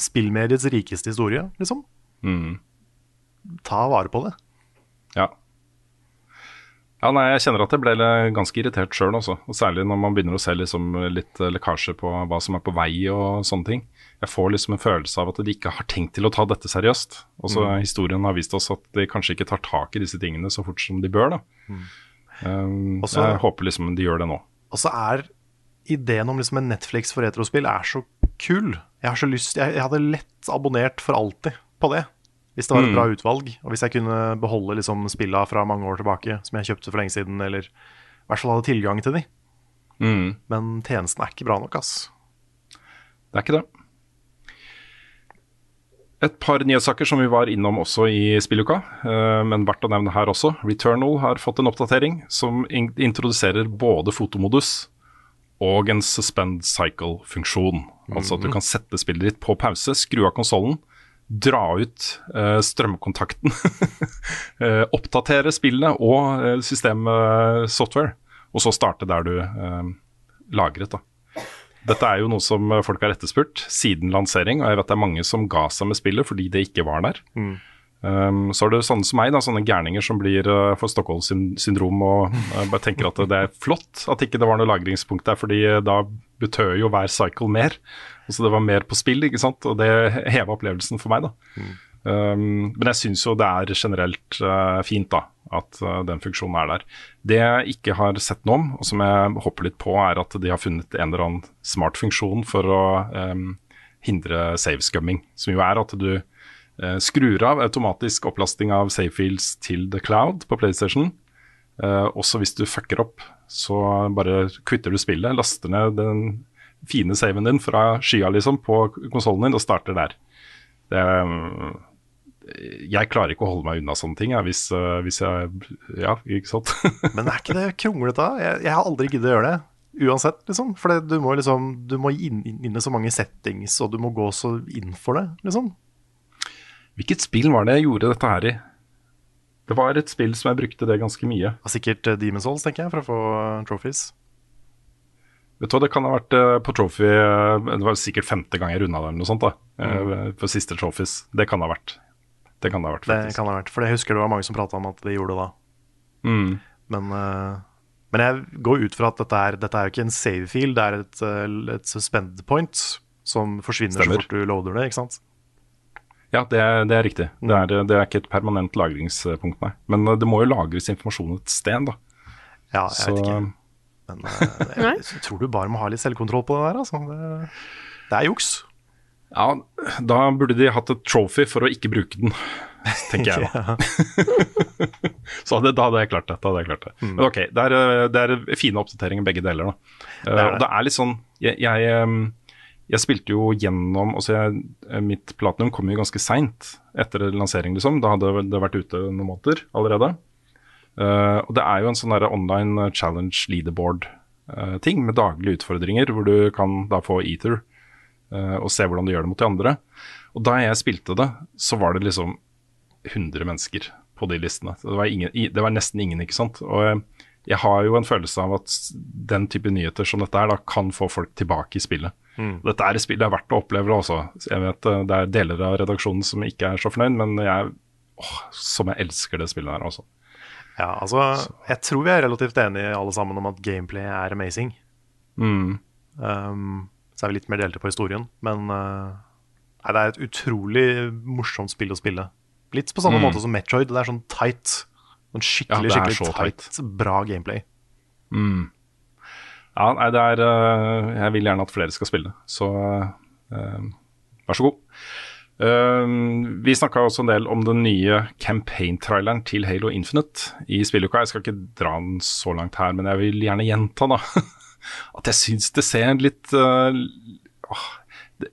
spillmediets rikeste historie, liksom. Mm. Ta vare på det. Ja. Ja, nei, Jeg kjenner at jeg ble ganske irritert sjøl, også. Og særlig når man begynner å se liksom litt eh, lekkasje på hva som er på vei og sånne ting. Jeg får liksom en følelse av at de ikke har tenkt til å ta dette seriøst. Og så mm. Historien har vist oss at de kanskje ikke tar tak i disse tingene så fort som de bør. da. Mm. Um, Også, jeg håper liksom de gjør det nå. Og så er ideen om liksom en Netflix for retrospill er så kul. Jeg har så lyst, jeg, jeg hadde lett abonnert for alltid på det. Hvis det var et Mm. bra utvalg, og hvis jeg kunne beholde liksom spilla fra mange år tilbake, som jeg kjøpte for lenge siden, eller i hvert fall hadde tilgang til de. Mm. Men tjenesten er ikke bra nok, ass. Det er ikke det. Et par nyhetssaker som vi var innom også i spilluka, eh, men verdt å nevne her også. Returnal har fått en oppdatering som introduserer både fotomodus og en suspend cycle-funksjon. Altså at du kan sette spillet ditt på pause, skru av konsollen, dra ut eh, strømkontakten, eh, oppdatere spillet og eh, systemsoftware, og så starte der du lagret. da. Dette er jo noe som folk har etterspurt siden lansering, og jeg vet det er mange som ga seg med spillet fordi det ikke var der. Um, så er det sånne som meg, da, sånne gærninger som blir uh, for Stockholm-syndrom og uh, bare tenker at det er flott at ikke det var noe lagringspunkt der, fordi da betød jo hver cycle mer. Så det var mer på spill, ikke sant, og det heva opplevelsen for meg, da. Um, men jeg syns jo det er generelt uh, fint da, at uh, den funksjonen er der. Det jeg ikke har sett noe om, og som jeg hopper litt på, er at de har funnet en eller annen smart funksjon for å um, hindre save-scumming. Som jo er at du uh, skrur av automatisk opplasting av savefields til the cloud på PlayStation. Også hvis du fucker opp, så bare kvitter du spillet, laster ned den fine saven din fra skya liksom på konsollen din og starter der. Det, um, jeg klarer ikke å holde meg unna sånne ting, jeg, hvis, uh, hvis jeg Ja, ikke sant? Men er ikke det kronglete? Jeg, jeg har aldri giddet å gjøre det. Uansett, liksom. For det, du må liksom Du må inn, inn i så mange settings, og du må gå så inn for det, liksom. Hvilket spill var det jeg gjorde dette her i? Det var et spill som jeg brukte det ganske mye. Sikkert uh, Demon's Souls, tenker jeg, for å få trophies. Vet du hva, Det kan ha vært uh, på Trophy uh, Det var sikkert femte gang jeg runda det, eller noe sånt. da mm. For siste trophies. Det kan det ha vært. Det kan det ha vært, Det kan det ha vært. For jeg husker det var mange som prata om at de gjorde det da. Mm. Men, men jeg går ut fra at dette er, dette er jo ikke en save field, det er et, et suspend point som forsvinner Stemmer. så fort du loader det, ikke sant? Ja, det er, det er riktig. Det er, det er ikke et permanent lagringspunkt, nei. Men det må jo lagres informasjon et sted, da. Ja, jeg Så vet ikke. Men uh, jeg, jeg tror du bare må ha litt selvkontroll på det der, altså. Det, det er juks. ja, da burde de hatt et trophy for å ikke bruke den, tenker jeg da. Så det, da hadde jeg klart det. Da hadde jeg klart det. Men ok, det er, uh, det er fine oppdateringer begge deler, da. Det er det. er litt sånn Jeg, jeg, jeg spilte jo gjennom altså jeg, Mitt platinum kom jo ganske seint etter lansering, liksom. Da hadde det vært ute noen måneder allerede. Uh, og det er jo en sånn online challenge leaderboard-ting med daglige utfordringer, hvor du kan da få ether uh, og se hvordan du gjør det mot de andre. Og da jeg spilte det, så var det liksom 100 mennesker på de listene. Det var, ingen, det var nesten ingen, ikke sant. Og uh, jeg har jo en følelse av at den type nyheter som dette er, da kan få folk tilbake i spillet. Dette er et spill det er verdt å oppleve, også. Jeg vet uh, det er deler av redaksjonen som ikke er så fornøyd, men jeg, åh, som jeg elsker det spillet her, altså. Ja, altså, jeg tror vi er relativt enige alle sammen om at gameplay er amazing. Mm. Um, så er vi litt mer delte på historien, men uh, nei, det er et utrolig morsomt spill å spille. Litt på samme Mm. måte som Metroid. Det er sånn tight. Sånn skikkelig, Ja, skikkelig så tight, bra gameplay. Mm. Ja, nei, det er uh, Jeg vil gjerne at flere skal spille, så uh, vær så god. Øh, vi snakka også en del om den nye campaign-traileren til Halo Infinite i spilluka. Jeg skal ikke dra den så langt her, men jeg vil gjerne gjenta da at jeg syns det ser litt uh, det,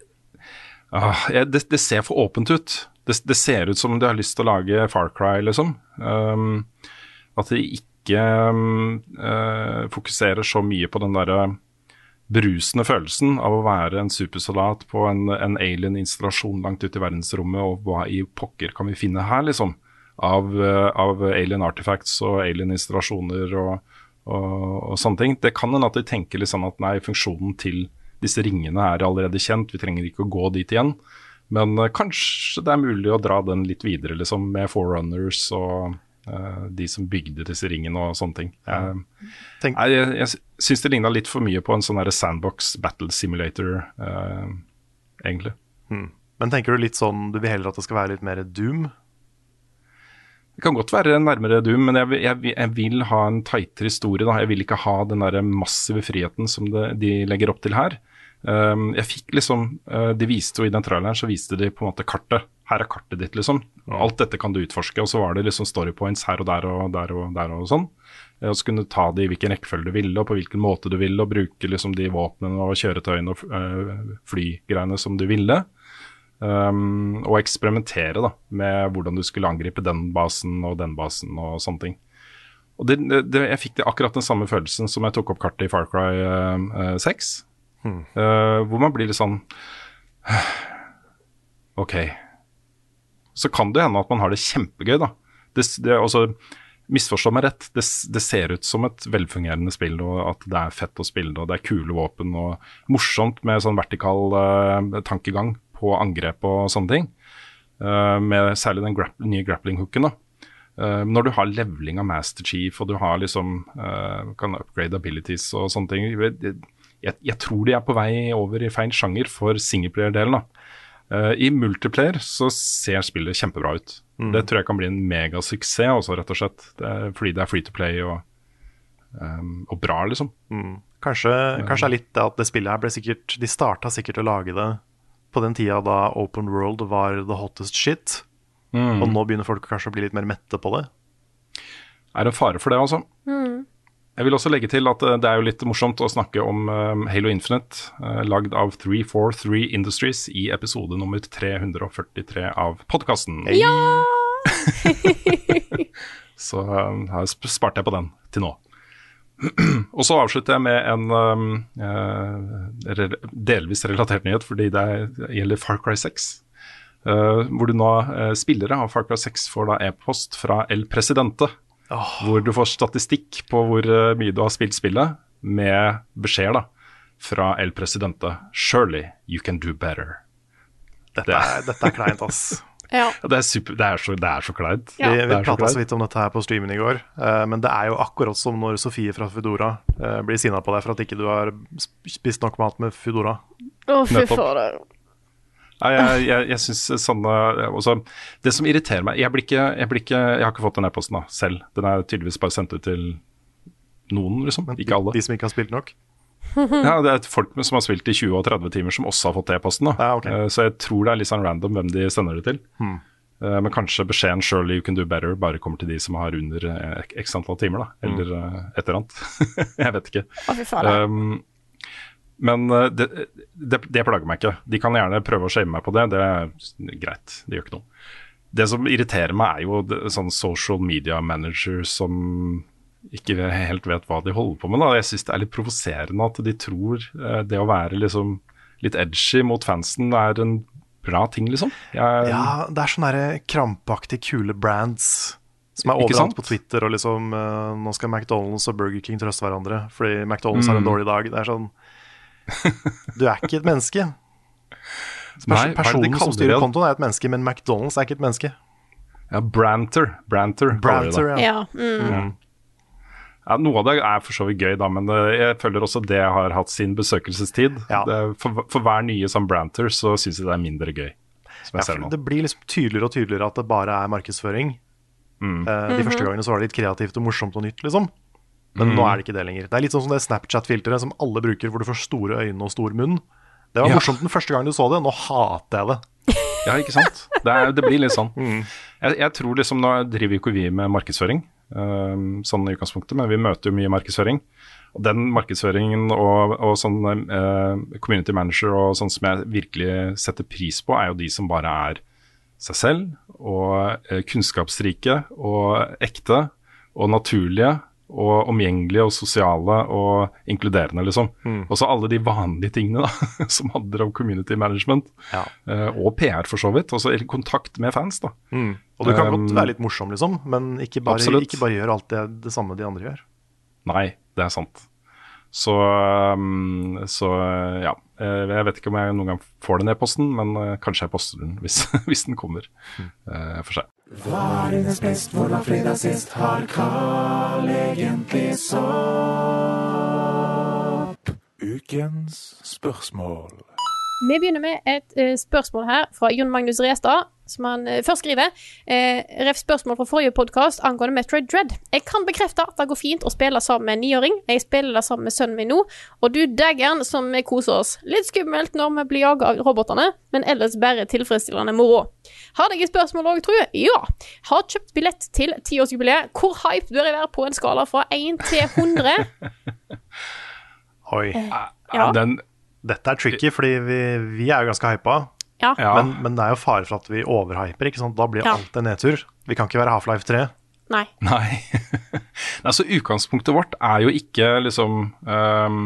uh, det, det ser for åpent ut. Det, det ser ut som de har lyst til å lage Far Cry, liksom. Um, at de ikke um, fokuserer så mye på den derre brusende følelsen av å være en supersoldat på en, en alien-installasjon langt ute i verdensrommet, og hva i pokker kan vi finne her, liksom? Av, eh, av alien artifacts og alien-installasjoner og, og, og sånne ting. Det kan hende at de tenker litt sånn at nei, funksjonen til disse ringene er allerede kjent, vi trenger ikke å gå dit igjen. Men eh, kanskje det er mulig å dra den litt videre, liksom, med forerunners og de som bygde disse ringene og sånne ting. Jeg, Nei, jeg, jeg syns det ligna litt for mye på en sånn sandbox battle simulator, eh, egentlig. Men tenker du litt sånn Du vil heller at det skal være litt mer Doom? Det kan godt være nærmere Doom, men jeg, jeg, jeg vil ha en tightere historie. Da. Jeg vil ikke ha den der massive friheten som det, de legger opp til her. Um, jeg fikk liksom uh, De viste jo i den traileren så viste de på en måte kartet. Her er kartet ditt, liksom. Alt dette kan du utforske. Og så var det liksom story points her og der og der og der og sånn. Eh, Og så kunne du ta det i hvilken rekkefølge du ville, og på hvilken måte du ville, og bruke liksom de våpnene og kjøretøyene og øh, flygreiene som du ville. Um, og eksperimentere da, med hvordan du skulle angripe den basen og den basen og sånne ting. Og det, det, Jeg fikk det akkurat den samme følelsen som jeg tok opp kartet i Far Cry øh, øh, 6. Uh, hvor man blir litt sånn OK. Så kan det hende at man har det kjempegøy, da. Det, det, altså, misforstå meg rett, det, det ser ut som et velfungerende spill, og at det er fett å spille og det er kule våpen og morsomt med sånn vertikal uh, tankegang på angrep og sånne ting. Uh, med særlig den grapp, nye grappling-hooken. da. Eh, når du har leveling av Master Chief, og du har liksom kan upgrade abilities og sånne ting jeg, jeg, jeg tror de er på vei over i feil sjanger for singleplayer-delen. da. Eh, I multiplayer så ser spillet kjempebra ut. Det tror jeg kan bli en megasuksess, også, rett og slett. Det er, fordi det er free to play og, um, og bra, liksom. Kanskje, kanskje er litt det at det spillet her ble sikkert De starta sikkert å lage det på den tida da Open World var the hottest shit. Og nå begynner folk kanskje å bli litt mer mette på det. Er en fare for det, altså. Jeg vil også legge til at eh, det er jo litt morsomt å snakke om eh, Halo Infinite, uh, lagd av 343 Industries i episode nummer 343 av podkasten. Ja! Så eh, her sp- sparte jeg på den til nå. Og så avslutter jeg med en um, eh, delvis relatert nyhet, fordi det, er, gjelder Far Cry 6. Uh, hvor du nå, uh, spillere av Far Cry 6 får da e-post fra El Presidente. Hvor du får statistikk på hvor eh, mye du har spilt spillet, med beskjed da, fra El Presidente. Surely you can do better. Dette er, dette er kleint, ass. Ja. Det er, super, det er så, det er så kleint. Ja. Vi, vi så prata så vidt om dette her på streamen i går, uh, men det er jo akkurat som når Sofie fra Foodora uh, blir sinna på deg for at ikke du har spist nok mat med Foodora. Å, fy fader. Jeg, jeg, jeg synes sånne også, Det som irriterer meg Jeg, blir ikke, jeg, blir ikke, jeg har ikke fått den e-posten selv. Den er tydeligvis bare sendt ut til noen, liksom. Ikke alle. De som ikke har spilt nok. Ja, Det er folk som har spilt i 20 og 30 timer, som også har fått e-posten. Ja, ok. Eh, Så jeg tror det er litt sånn random hvem de sender det til. Hmm. Eh, Men kanskje beskjeden 'surely you can do better' bare kommer til de som har under eh, x antall timer, da. Hmm. Eller mm. et eller annet. jeg vet ikke. Å, fy faen, Um, men uh, det, det, det plager meg ikke. De kan gjerne prøve å shame meg på det. Det er greit, det gjør ikke noe. Det som irriterer meg, er jo sånn social media managers som ikke helt vet hva de holder på med. Da. Jeg syns det er litt provoserende at de tror uh, det å være liksom litt edgy mot fansen er en bra ting, liksom. Jeg, Ja, det er sånne krampaktige, kule brands som er overalt på Twitter. Og liksom eh, Nå skal McDonald's og Burger King trøste hverandre fordi McDonald's har en Mm. dårlig dag. Det er sånn Du er ikke et menneske. Nei, er personen som styrer kontoen, er et menneske, men McDonald's er ikke et menneske. ja, Branter. Branter. kaller det. Branter, ja. Ja. Mm. Ja, Noe av det er for så vidt gøy, da, men eh, jeg føler også det har hatt sin besøkelsestid. Ja. Det, for, for hver nye som branter så syns jeg det er mindre gøy. Som Ja, ser nå. det blir liksom tydeligere og tydeligere at det bare er markedsføring. Mm. Uh, de første gangene så var det litt kreativt og morsomt og nytt, liksom. Men Mm. nå er det ikke det lenger. Det er litt sånn som det Snapchat-filteret som alle bruker, hvor du får store øyne og stor munn. Det var Ja. morsomt den første gangen du så det, nå hater jeg det. Ja, ikke sant? Det, er, det blir litt sånn. Mm. Jeg, jeg tror liksom, Nå driver jo ikke vi med markedsføring, um, sånn i utgangspunktet, men vi møter jo mye markedsføring. Og den markedsføringen og, og sånn uh, community manager og sånn som jeg virkelig setter pris på, er jo de som bare er seg selv og uh, kunnskapsrike og ekte og naturlige og omgjengelige og sosiale og inkluderende, liksom. Og så alle de vanlige tingene da, som handler om community management. Ja. Eh, og PR, for så vidt. Altså kontakt med fans, da. Og du kan Um, godt være litt morsom, liksom, men ikke bare, ikke bare gjør alt det, det samme de andre gjør. Nei, det er sant. Så, um, så ja. Eh, Jeg vet ikke om jeg noen gang får den e-posten, men eh, kanskje jeg poster den hvis, hvis den kommer. Eh, Carl egentlig sopp? Ukens spørsmål. Vi begynner med et eh, spørsmål her fra Jon Magnus Restad. Som han eh, først skriver. Eh, ref spørsmål fra forrige podkast angående Metroid Dread. Jeg kan bekrefte at det går fint å spille sammen med en niåring. Jeg spiller det sammen med sønnen min nå, og du daggeren som vi koser oss. Litt skummelt når vi blir jaga av robotene, men ellers bare tilfredsstillende moro. Har deg et spørsmål òg, tror jeg? Ja. Har kjøpt billett til tiårsjubileet. Hvor hype bør jeg være på en skala fra 1 til 100? Oi. Ja. Den, Dette er tricky, fordi vi, vi er jo ganske hypa. Ja. ja. Men, men det er jo fare for at vi overhyper. ikke sant? Da blir Ja. alt en nedtur. Vi kan ikke være Half-Life 3. Nei. Nei. så utgangspunktet vårt er jo ikke liksom um,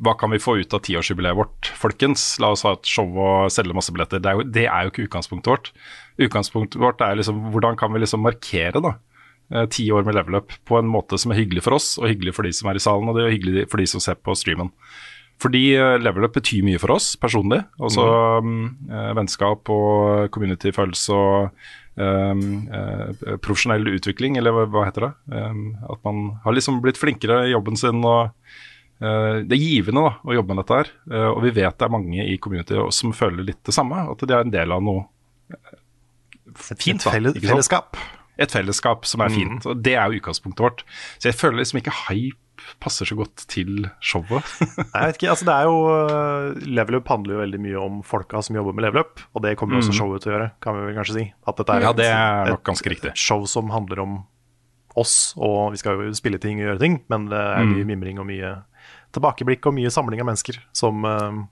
Hva kan vi få ut av tiårsjubileet vårt, folkens? La oss ha et show og selge masse billetter. Det er jo, det er jo ikke utgangspunktet vårt. Utgangspunktet vårt er liksom hvordan kan vi liksom markere da eh, ti år med level up på en måte som er hyggelig for oss, og hyggelig for de som er i salen, og det er hyggelig for de som ser på streamen. Fordi eh, level up betyr mye for oss personlig. Altså mm, eh, vennskap og community-følelse og um, uh, profesjonell utvikling, eller hva, heter det? Um, at man har liksom blitt flinkere i jobben sin. og Det er givende da, å jobbe med dette her. Og vi vet det er mange i community som føler litt det samme. At de er en del av noe fint. Et da, felle, ikke sant? fellesskap. Et fellesskap som er fint. og Det er jo utgangspunktet vårt. Så jeg føler liksom ikke hype passer så godt til showet. Nei, jeg vet ikke, altså det er jo øh, Level Up handler jo veldig mye om folka som jobber med Level Up, og det kommer jo også showet til å gjøre, kan vi vel kanskje si. At dette er Mm. Ja, det er nok ganske riktig. show som handler om oss, og vi skal jo spille ting og gjøre ting, men det er Mm. mye mimring og mye tilbakeblikk og mye samling av mennesker som, øh,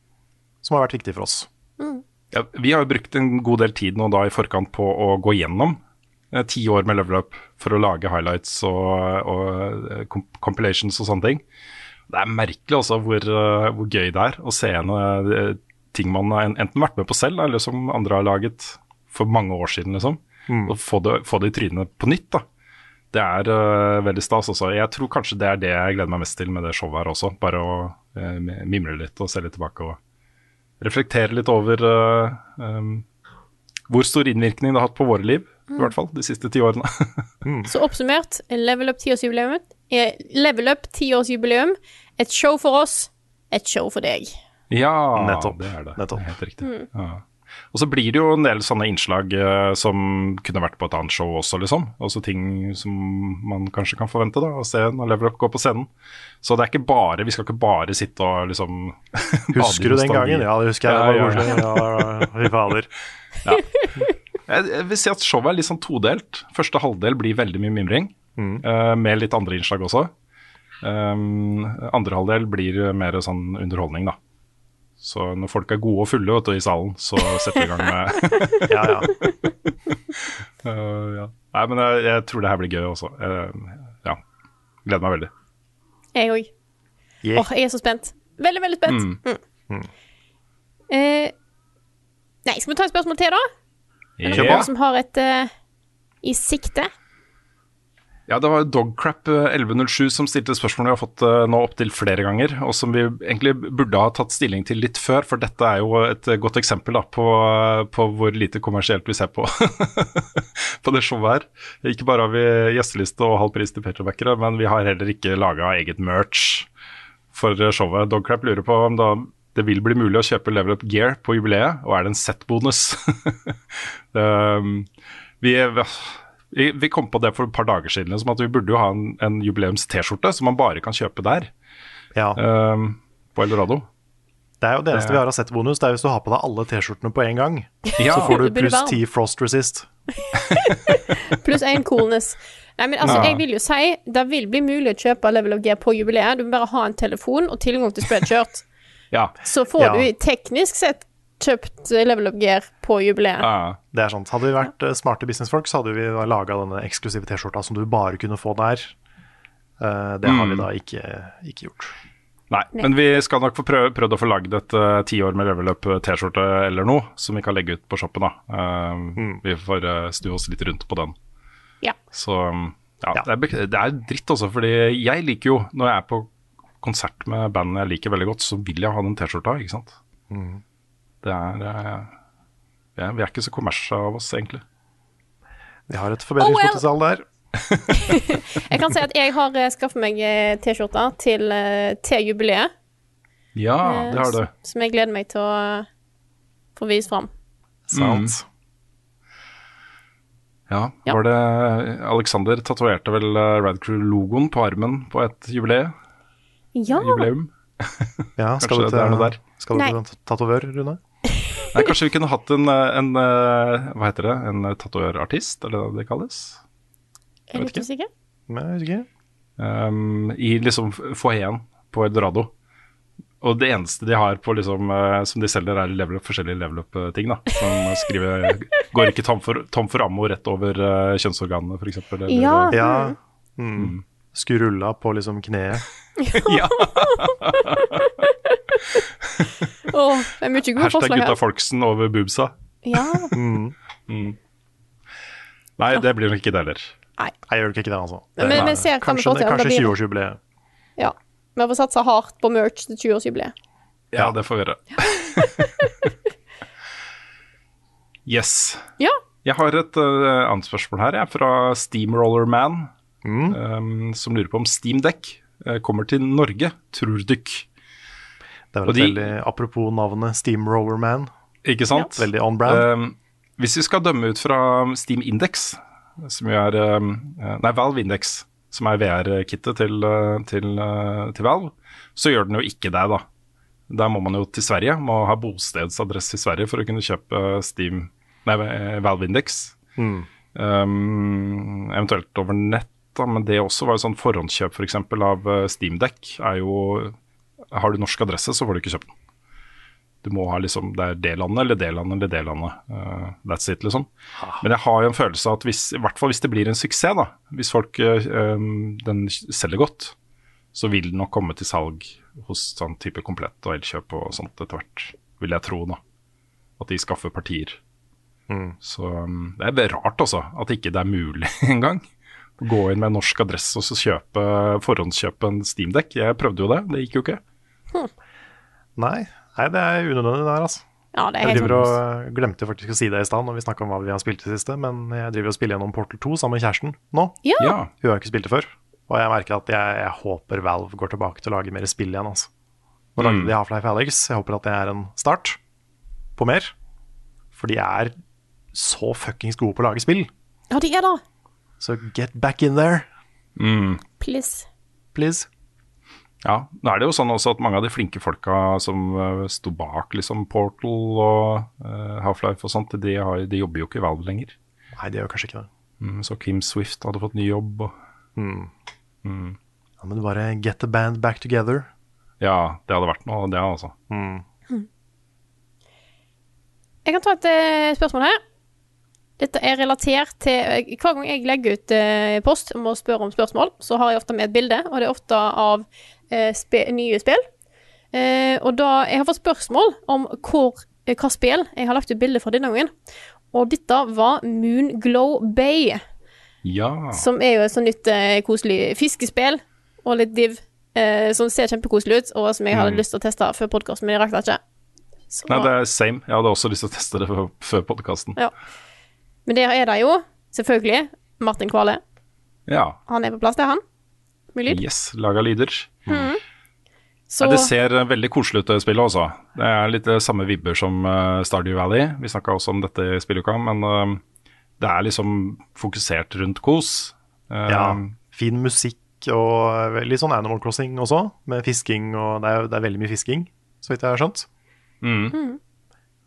som har vært viktig for oss. Ja, vi har jo brukt en god del tid nå da i forkant på å gå gjennom eh, ti år med level up for å lage highlights og, og eh, comp compilations og sånne ting. Det er merkelig også hvor, eh, hvor gøy det er å se eh, ting man har enten vært med på selv, eller som andre har laget for mange år siden, liksom. Og få det, få det i trynet på nytt, da. Det er uh, veldig stas også. Jeg tror kanskje det er det jeg gleder meg mest til med det showet her også. Bare å uh, mimre litt og se litt tilbake og reflektere litt over uh, um, hvor stor innvirkning det har hatt på våre liv, i hvert fall de siste ti årene. Så oppsummert, Level Up tiårsjubileum er Level Up tiårsjubileum. Et show for oss, et show for deg. ja, Nettopp. det er det. Nettopp. Er Helt riktig. Ja. Og så blir det jo en del sånne innslag eh, som kunne vært på et annet show også, liksom. Også ting som man kanskje kan forvente da, å se når Level Up går på scenen. Så det er ikke bare, vi skal ikke bare sitte og liksom Husker du den gangen? Ja, det husker jeg. Ja, Det var ja. Ja, fy fader. Jeg, jeg vil si at showet er litt sånn todelt. Første halvdel blir veldig mye mimring, eh, med litt andre innslag også. Um, andre halvdel blir mer sånn underholdning, da. Så når folk er gode og fulle vet du, i salen, så setter vi i gang med Ja, ja. uh, ja. Nei, men jeg, jeg tror det her blir gøy også. Uh, ja. Gleder meg veldig. Jeg òg. Yeah. Åh, jeg er så spent. Veldig, veldig spent. Mm. Eh, nei, skal vi ta et spørsmål til, da? Er det noen som har et uh, i sikte? Ja, det var Dogcrap eh, 1107 som stilte spørsmål vi har fått eh, nå opptil flere ganger, og som vi egentlig burde ha tatt stilling til litt før, for dette er jo et godt eksempel da, på, på hvor lite kommersielt vi ser på på det showet her. Ikke bare har vi gjesteliste og halv pris til patrionbackere, men vi har heller ikke laga eget merch for showet. Dogcrap lurer på om da det vil bli mulig å kjøpe Level Up Gear på jubileet, og er det en set-bonus? um, vi, vi, vi kom på det for et par dager siden, liksom, at vi burde jo ha en, en jubileums-T-skjorte som man bare kan kjøpe der, ja. um, på Eldorado. Det er jo det eneste vi har av set-bonus, Det er hvis du har på deg alle T-skjortene på en gang. Ja, Så får du pluss ti 10 Frost Resist. Pluss én coolness. Nei, men altså, Ja. jeg vil jo si det vil bli mulig å kjøpe Level of Gear på jubileet. Du må bare ha en telefon og tilgang til spreadshirt. Ja, Så får Ja. du teknisk sett kjøpt eh, Level up Gear på jubileet. ja. Det er sant. Hadde vi vært eh, smarte businessfolk, så hadde vi laga denne eksklusive T-skjorta som du bare kunne få der. Eh, det har vi da ikke, ikke gjort. Nei, men vi skal nok få prøv, prøvd å få lagd et uh, ti år med level up T-skjorte eller noe, som vi kan legge ut på shoppen. da. Um, Vi får uh, snu oss litt rundt på den. Ja. Så um, ja, Ja. Det, er, det er dritt også, fordi jeg liker jo, når jeg er på konsert med band jeg liker veldig godt, så vil jeg ha den T-skjorta, ikke sant. Det er uh, ja, Vi er ikke så kommersielle av oss, egentlig. Vi har et forbedringspotensial der. Jeg kan si at jeg har uh, skaffet meg eh, T-skjorte til, eh, til jubileet. Ja, eh, det har du. Som, som jeg gleder meg til å få vist fram. Sant. Mm. Ja. var det Alexander tatoverte vel eh, Radcrew-logoen på armen på et jubileum? Ja. jubileum? Ja, skal Kanskje du til, det noe der. Skal du til tatovør, Rune? Nei, kanskje vi kunne hatt en, eh, en eh, hva heter det, en eh, tatovørartist, er det det kalles? Jeg vet ikke. Nei, jeg vet ikke. Um, I liksom foajeen på Eldorado. Og det eneste de har på liksom, som de selger, er level up, forskjellige level up-ting. da Som skriver Går ikke tom for, tom for ammo rett over uh, kjønnsorganene, f.eks. Ja. Ja. Mm. Skrulla på liksom kneet. Ja. oh, det er mye gode Hashtag forslag gutta folksen over boobsa. Ja. Nei, det blir nok ikke det heller. Nei. Jeg gjør nok ikke det, altså. Men- men ser kanskje det kanskje 20-årsjubileet. ja. Vi får satse hardt på merch til 20-årsjubileet. Ja, det får vi gjøre. yes. Ja. Jeg har et uh, annet spørsmål her, jeg, fra Steamroller Man, um, som lurer på om Steamdekk uh, kommer til Norge, tror dykk. Det er vel de- veldig apropos navnet Steamroller Man. Ikke sant? Veldig on brand. Uh, hvis vi skal dømme ut fra Steam Index, som jo er eh, Nei, Valve Index, som er VR-kittet til, eh, til, eh, til Valve, så gjør den jo ikke det, da. Der må man jo til Sverige, må ha bostedsadresse i Sverige for å kunne kjøpe Steam Nei, eh, Valve Index. Mm. Um, eventuelt over nett, da, men det også var jo sånn forhåndskjøp for eksempel av uh, Steamdeck er jo Har du norsk adresse, så får du ikke kjøpt den. Du må ha liksom Det er det landet eller det landet eller det landet. Uh, that's it, liksom. Men jeg har jo en følelse av at hvis, i hvert fall hvis det blir en suksess, da, hvis folk uh, den selger godt, så vil den nok komme til salg hos sånn type komplett og Elkjøp og sånt etter hvert, vil jeg tro, da. At de skaffer partier. Så um, det er rart, altså, at ikke det er mulig engang. Gå inn med en norsk adresse og så kjøpe, forhåndskjøpe en Steamdekk. Jeg prøvde jo det, det gikk jo ikke. Nei, nei, det er unødvendig der, altså. Ja, det er Jeg driver og glemte faktisk å si det i stad når vi snakka om hva vi har spilt i det siste, men jeg driver og spiller gjennom Portal 2 sammen med kjæresten nå. Ja. Ja, Hun har ikke spilt det før. Og jeg merker at jeg, jeg håper Valve går tilbake til å lage mer spill igjen. altså. Nå lagde de Half-Life Alex. Jeg håper at det er en start på mer. For de er så fuckings gode på å lage spill. Ja, de er det. Så get back in there, Please. please. ja. Nå er det jo sånn også at mange av de flinke folka som uh, sto bak liksom Portal og uh, Half-Life og sånt, de, har, de jobber jo ikke i Valve lenger. Nei, de gjør kanskje ikke det. Mm, så Kim Swift hadde fått ny jobb. Og, Ja, men bare get the band back together. ja, det hadde vært noe, det altså. Jeg kan ta et eh, spørsmål her. Dette er relatert til eh, Hver gang jeg legger ut eh, post om å spørre om spørsmål, så har jeg ofte med et bilde, og det er ofte av eh, spe, nye spill. Eh, og da Jeg har fått spørsmål om hvor, eh, hva spill jeg har lagt ut bilde fra denne gangen. Og dette var Moonglow Bay, Ja. som er jo et sånt nytt eh, koselig fiskespill og litt div. Eh, som ser kjempekoselig ut, og som jeg hadde lyst til å teste før podkasten, men jeg rakk det ikke. Så- Nei, det er same. Jeg hadde også lyst til å teste det før podkasten. Ja. Men der er det jo, selvfølgelig, Martin Kvale. Ja. Han er på plass, det er han. Med lyd. Yes, laga lyder. Så Ja, det ser eh, veldig koselig ut, det spillet også. Det er litt eh, samme vibber som uh, Stardew Valley. Vi snakka også om dette i spilluka, men uh, det er liksom fokusert rundt kos. Uh, Ja, fin musikk og litt sånn Animal Crossing også, med fisking og Det er, det er veldig mye fisking, så vidt jeg har skjønt. mm.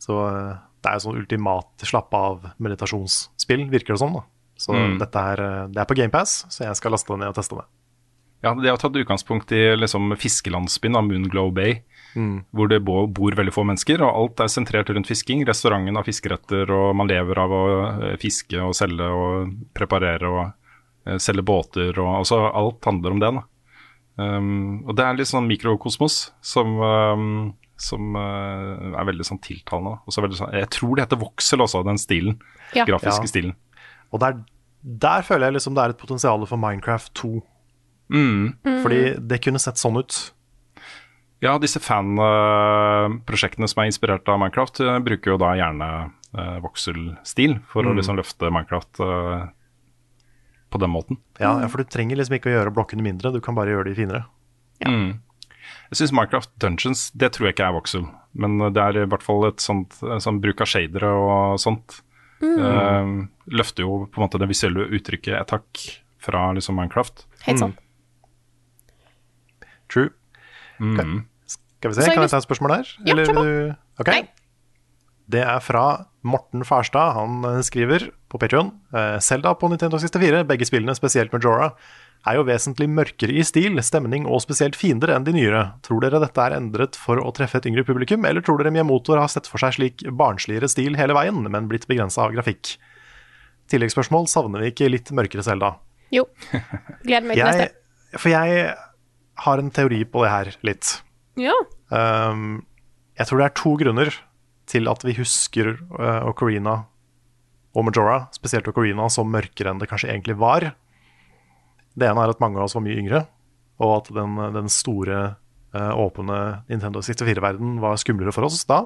Så eh, det er sånn ultimat slappe av meditasjonsspill, virker det som. da. Så Mm. dette er, eh, det er på GamePass, så jeg skal laste det ned og teste det. Ja, Det har tatt utgangspunkt i liksom fiskelandsbyen av Moonglow Bay, hvor det bor, bor veldig få mennesker. og Alt er sentrert rundt fisking. Restauranten har fiskeretter, og man lever av å eh, fiske og selge og preparere og eh, selge båter. og altså Alt handler om det. da. Um, og Det er litt sånn mikrokosmos som, um, som uh, er veldig sånn tiltalende. Også veldig sånn, jeg tror det heter voksel også, den stilen. Ja. Grafiske Ja. stilen. Og der, der føler jeg liksom det er et potensial for Minecraft 2. Mm. Fordi det kunne sett sånn ut. Ja, disse fan-prosjektene som er inspirert av Minecraft, eh, bruker jo da gjerne uh, vokselstil for å liksom løfte Minecraft uh, på den måten. Ja, ja, For du trenger liksom ikke å gjøre blokkene mindre, du kan bare gjøre de finere. Mm. Jeg syns Minecraft Dungeons, det tror jeg ikke er voksel, men det er i hvert fall et sånt, eh, sånn bruk av shadere og sånt. Eh, løfter jo på en måte det visuelle uttrykket et hakk fra liksom Minecraft. Helt sant. True. Mm. Skal vi se, kan jeg ta et spørsmål der? Ja, Eller vil du Ok. Nei. Det er fra Morten Farstad. Han eh, skriver på Patreon Selda på Nintendo 64, begge spillene, spesielt Majora, er jo vesentlig mørkere i stil, stemning og spesielt fiender enn de nyere. Tror dere dette er endret for å treffe et yngre publikum, eller tror dere Miyamoto har sett for seg slik barnsligere stil hele veien, men blitt begrensa av grafikk? Tilleggsspørsmål, savner vi ikke litt mørkere Selda? Jo. Gleder meg til neste. for jeg har en teori på det her litt. Ja. Um, jeg tror det er to grunner til at vi husker uh, Ocarina og Majora, spesielt Ocarina, som mørkere enn det kanskje egentlig var. Det ene er at mange av oss var mye yngre, og at den, den store, uh, åpne Nintendo 64-verdenen var skumlere for oss da.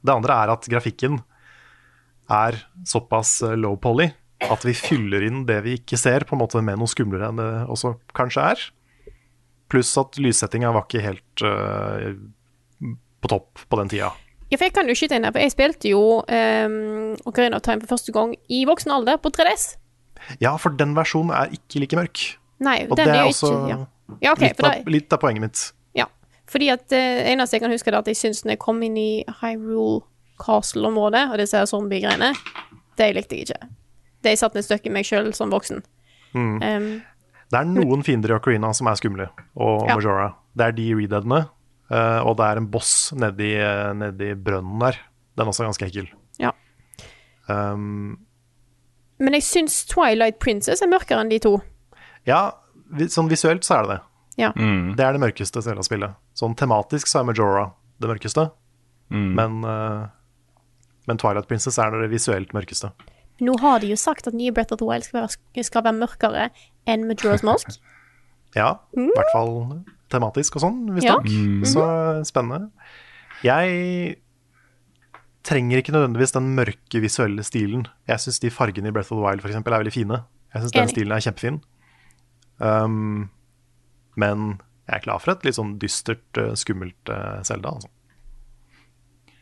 Det andre er at grafikken er såpass uh, low poly at vi fyller inn det vi ikke ser, på en måte med noe skumlere enn det også kanskje er. Pluss at lyssettinga var ikke helt uh, på topp på den tida. Ja, for jeg kan jo skyte inn her, for jeg spilte jo um, Ocarina of Time for første gang i voksen alder, på 3DS. Ja, for den versjonen er ikke like mørk. Nei, Og den det er er også ikke Ja, ja okay, litt, av, litt av poenget mitt. ja. Fordi at det eneste jeg kan huske, er at jeg syns når jeg kom inn i Hyrule Castle-området, og disse her zombie-greiene, det likte jeg ikke. Det satt et stykke i meg sjøl som voksen. Mm. Um, Det er noen fiender i Ocarina som er skumle, og Ja. Majora. Det er de redeadene, øh, og det er en boss nedi, øh, nedi brønnen der. Den er også ganske ekkel. Ja. Um, men jeg syns Twilight Princess er mørkere enn de to. ja, sånn visuelt så er det det. Ja. Det er det mørkeste Zelda-spillet. Sånn tematisk så er Majora det mørkeste, men, uh, men Twilight Princess er det visuelt mørkeste. Nå har de jo sagt at nye Breath of the Wild skal være, skal være mørkere enn Majora's Mask. Ja, i hvert fall tematisk og sånn, Ja. visstnok. Så spennende. Jeg trenger ikke nødvendigvis den mørke visuelle stilen. Jeg syns de fargene i Breath of the Wild for eksempel, er veldig fine. Jeg syns den stilen er kjempefin. Um, men jeg er klar for et litt sånn dystert, eh, skummelt Selda, Zelda. Altså.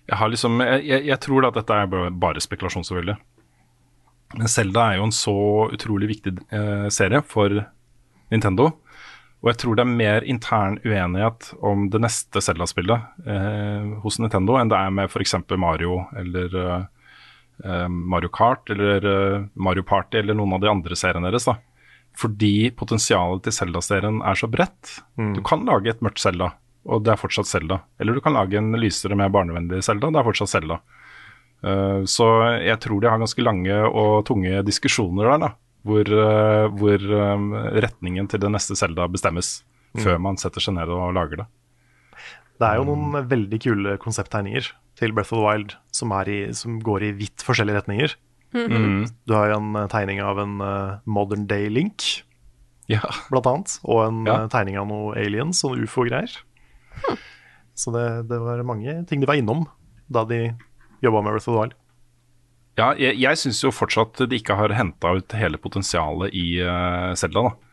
Jeg, har liksom, jeg, jeg, tror at dette er bare- bare spekulasjon, selvfølgelig. Men Selda er jo en så utrolig viktig eh, serie for Nintendo. Og jeg tror det er mer intern uenighet om det neste Zelda-spillet eh, hos Nintendo enn det er med f.eks. Mario eller eh, eh, Mario Kart eller eh, Mario Party eller noen av de andre seriene deres. da. Fordi potensialet til Zelda-serien er så bredt. Du kan lage et mørkt Zelda, og det er fortsatt Zelda. Eller du kan lage en lysere, mer barnevennlig Zelda, det er fortsatt Zelda. Uh, så jeg tror de har ganske lange og tunge diskusjoner der, da. Hvor, eh, hvor eh, retningen til det neste Selda bestemmes, før man setter seg ned og lager det. Det er jo noen veldig kule konsepttegninger til Breath of the Wild som, er i, som går i vidt forskjellige retninger. Mm. Du har jo en eh, tegning av en modern day Link, Ja. blant annet. Og en Ja. tegning av noe aliens, og ufo-greier. Så det, det var mange ting de var innom da de jobba med Breath of the Wild. Ja, jeg, jeg syns jo fortsatt de ikke har henta ut hele potensialet i uh, Zelda. da.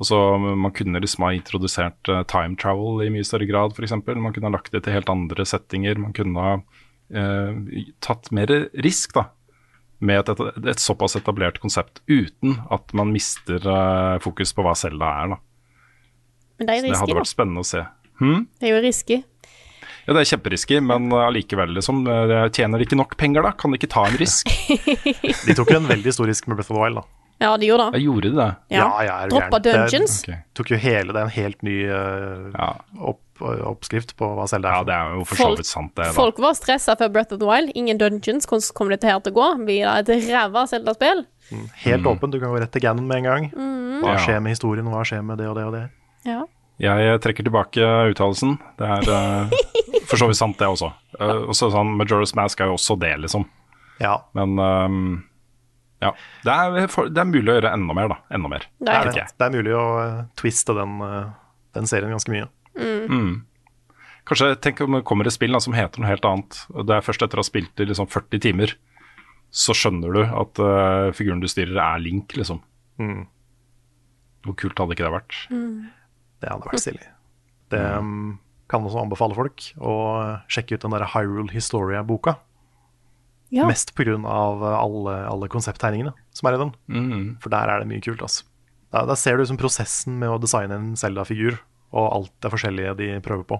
Også, man kunne liksom ha introdusert uh, time travel i mye større grad, f.eks. Man kunne ha lagt det til helt andre settinger. Man kunne ha uh, tatt mer risk da, med et, et, et såpass etablert konsept, uten at man mister uh, fokus på hva Zelda er. da. Men det er jo risky, det hadde vært spennende å se. Det er jo risky. Ja, det er kjemperisky, men allikevel, liksom. eh, Tjener de ikke nok penger, da? Kan de ikke ta en risk? De tok jo en veldig stor risk med Breath of the Wild. da. Ja, de gjorde det. Jeg gjorde det. Ja. ja, er Droppa dungeons. Det- dungeons. Tok jo hele, Det er en helt ny uh, Ja. opp, oppskrift på hva selv ja, er. det er jo for så Folk- vidt sant, det. da. Folk var stressa før Breath of the Wild. Ingen dungeons. Hvordan kommer dette til her til å gå? Blir det et ræva Zelda-spill? Helt åpen, du kan gå rett til Ganon med en gang. Mm. Hva skjer med historien, hva skjer med det og det og det? Ja. Jeg trekker tilbake uttalelsen. Det er eh, for så vidt sant, det også. Uh, også sånn, Majora's Mask er jo også det, liksom. Ja, Men um, ja. Det er, for, det er mulig å gjøre enda mer, da. Enda mer. Det det er det. det er mulig å eh, twiste den, eh, den serien ganske mye. Kanskje tenk om det kommer et spill da, som heter noe helt annet. Det er først etter å ha spilt i liksom 40 timer, så skjønner du at uh, figuren du styrer, er Link, liksom. Mm. Hvor kult hadde ikke det vært? Det hadde vært stilig. Det mm, kan også anbefale folk å sjekke ut den der Hyrule Historia-boka. Ja. Mest pga. alle, alle konsepttegningene som er i den. Mm. For der er det mye kult. Altså. Der, der ser du liksom prosessen med å designe en Zelda-figur, og alt det forskjellige de prøver på.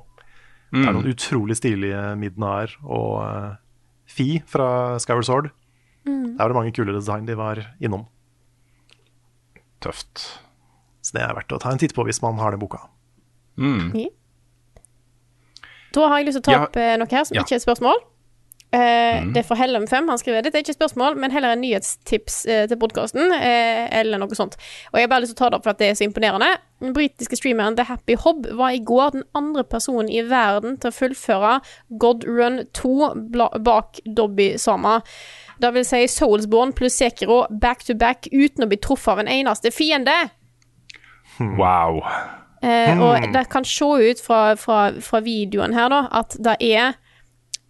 Det er Mm. noen utrolig stilige Midnar og uh, Fi fra Skyward Sword. Mm. Der var det mange kule design de var innom. Tøft. Så det er verdt å ta en titt på hvis man har den boka. Mm. Da har jeg lyst til å ta opp ja. noe her som Ja. ikke er et spørsmål. Uh, Mm. Det er fra Hellum5. Han skriver dette er ikke et spørsmål, men heller en nyhetstips uh, til podkasten, Uh, eller noe sånt. Og jeg har bare lyst til å ta det opp for at det er så imponerende. Den britiske streameren The Happy Hob var i går den andre personen i verden til å fullføre God Run 2 bak Dobby Sama. Det vil si Soulsborne pluss Sekiro back to back uten å bli truffet av en eneste fiende. Wow. Eh, Hmm. Og det kan se ut fra, fra, fra videoen her, da, at det er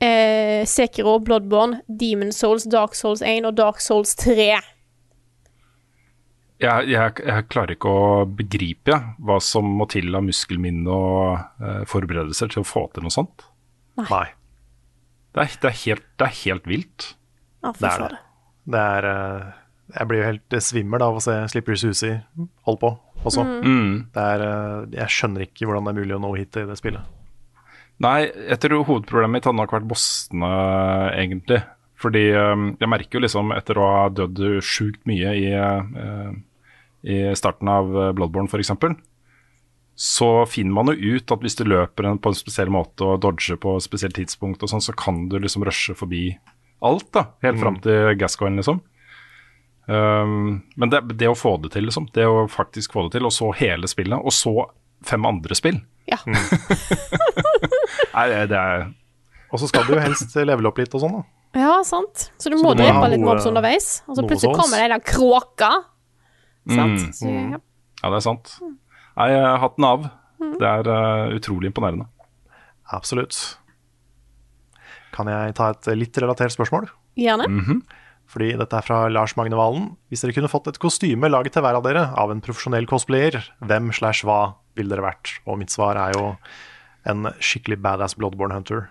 eh, Sekiro, Bloodborne, Demon Souls, Dark Souls 1 og Dark Souls 3. Jeg, jeg, jeg klarer ikke å begripe hva som må til av muskelminne og eh, forberedelser til å få til noe sånt. Nei, Det er, det er, helt, det er helt vilt. Ja, det er det. det er, eh, jeg blir jo helt eh, svimmel av å se Slippery Susie holde på også. Mm. Det er, eh, jeg skjønner ikke hvordan det er mulig å nå hit i det spillet. Nei, jeg tror hovedproblemet mitt hadde nok vært bossene, egentlig. Fordi eh, jeg merker jo liksom, etter å ha dødd sjukt mye i, eh, i starten av Bloodborne f.eks., så finner man jo ut at hvis du løper på en spesiell måte og dodger på et spesielt tidspunkt, og sånn, så kan du liksom rushe forbi alt, da. Helt fram til Gascoigne, liksom. Um, men det, det å få det til, liksom. Det å faktisk få det til, og så hele spillet, og så fem andre spill. Ja. Nei, det- det er Og så skal du jo helst levele opp litt og sånn, da. ja, sant. Så du Så må du må drepe litt mobs underveis, og så plutselig kommer det ei der kråke. Sant? Mm. Så, ja. Ja, det er sant. Nei, hatten av. Det er uh, utrolig imponerende. Absolutt. Kan jeg ta et litt relatert spørsmål? Gjerne. Fordi dette er fra Lars Magne Valen. Hvis dere kunne fått et kostyme laget til hver av dere av en profesjonell cosplayer, hvem slash hva ville dere vært? Og mitt svar er jo en skikkelig badass Bloodborne Hunter.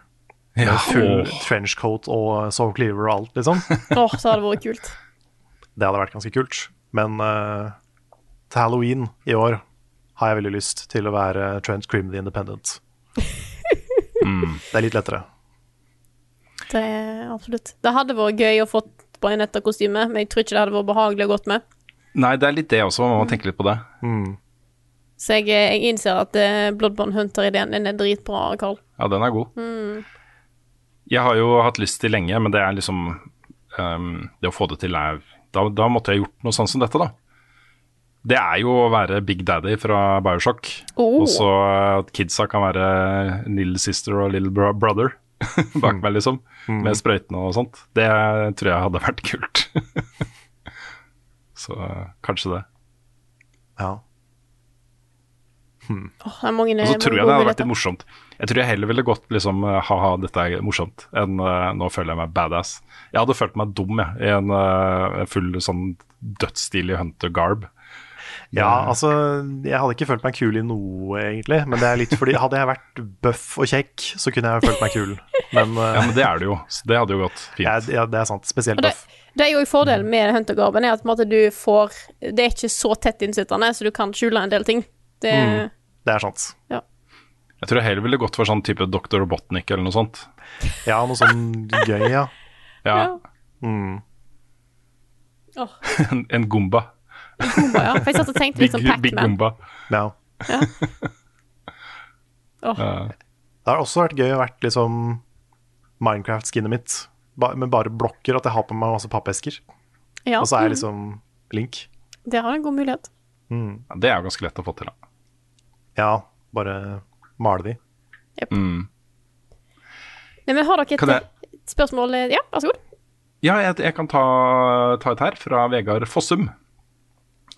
Med full trenchcoat og Soul Cleaver og alt, liksom. Åh, så hadde det vært kult. Det hadde vært ganske kult. Men uh, til halloween i år har jeg veldig lyst til å være Trent Crim the Independent. Det er litt lettere. Det er absolutt. Det hadde vært gøy å få på en etterkostyme, men jeg tror ikke det hadde vært behagelig å gått med. Nei, det er litt det også, man må tenke litt på det. Så jeg, jeg innser at eh, Bloodborne Hunter-ideen den er dritbra, Carl. Ja, den er god. Jeg har jo hatt lyst til lenge, men det er liksom um, Det å få det til er da, da måtte jeg gjort noe sånn som dette, da. Det er jo å være Big Daddy fra Bioshock. Oh. Og så at kidsa kan være Little Sister og Little Brother bak meg, liksom. Med sprøytene og sånt. Det tror jeg hadde vært kult. så kanskje det. Ja. Det er mange, Og så tror jeg det hadde vært litt morsomt. Jeg tror jeg heller ville gått liksom ha-ha, dette er morsomt, enn uh, nå føler jeg meg badass. Jeg hadde følt meg dum, jeg, i en uh, full sånn dødsstilig hunter-garb. Ja, altså, jeg hadde ikke følt meg kul i noe, egentlig. Men det er litt fordi hadde jeg vært bøff og kjekk, så kunne jeg følt meg kul. Men, uh, Ja, men det er det jo, så det hadde jo gått fint. Ja, ja, det er sant. Spesielt bøff. det er jo i fordelen med huntergarben, er at måte, du får Det er ikke så tett innsittende, så du kan skjule en del ting. Det, Det er sant. Jeg tror jeg heller ville gått for sånn type Dr. Robotnik eller noe sånt. Ja, noe sånn gøy, ja. Ja, Mm. Oh. en, en Gomba. Gomba, ja. For jeg satt og tenkte litt sånn Pacman. Ja. Ja. Det har også vært gøy å vært liksom Minecraft-skinnet mitt, ba med bare blokker, at jeg har på meg masse pappesker. Ja, Og så er jeg mm. liksom Link. Det har en god mulighet. Ja, det er jo ganske lett å få til, da. Ja, bare male de. Mm. Nei, men har dere et jeg- spørsmål? Ja, vær så god. Ja, jeg, jeg kan ta, ta et her fra Vegard Fossum.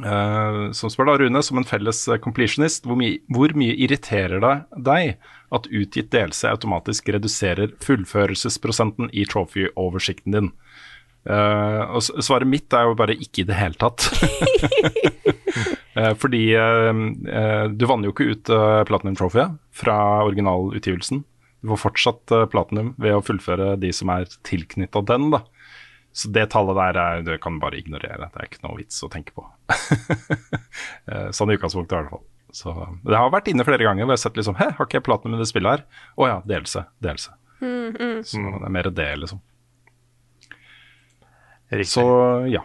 Eh, som spør da, Rune, som en felles eh, completionist, hvor, my hvor mye irriterer det deg at utgitt delelse automatisk reduserer fullførelsesprosenten i trophy-oversikten din? Uh, og svaret mitt er jo bare ikke i det hele tatt. uh, fordi du vanner jo ikke ut uh, Platinum Trophy fra originalutgivelsen. Du får fortsatt platinum ved å fullføre de som er tilknytta den. da. Så det tallet der er, det kan du bare ignorere. Det er ikke noe vits å tenke på. Eh, sånn i utgangspunktet, i hvert fall. Så Det har vært inne flere ganger hvor jeg har sett liksom Hæ, har ikke jeg platinum i det spillet her? Å ja, delelse. Delelse. Så det er mer det, liksom. Riktig. Så ja.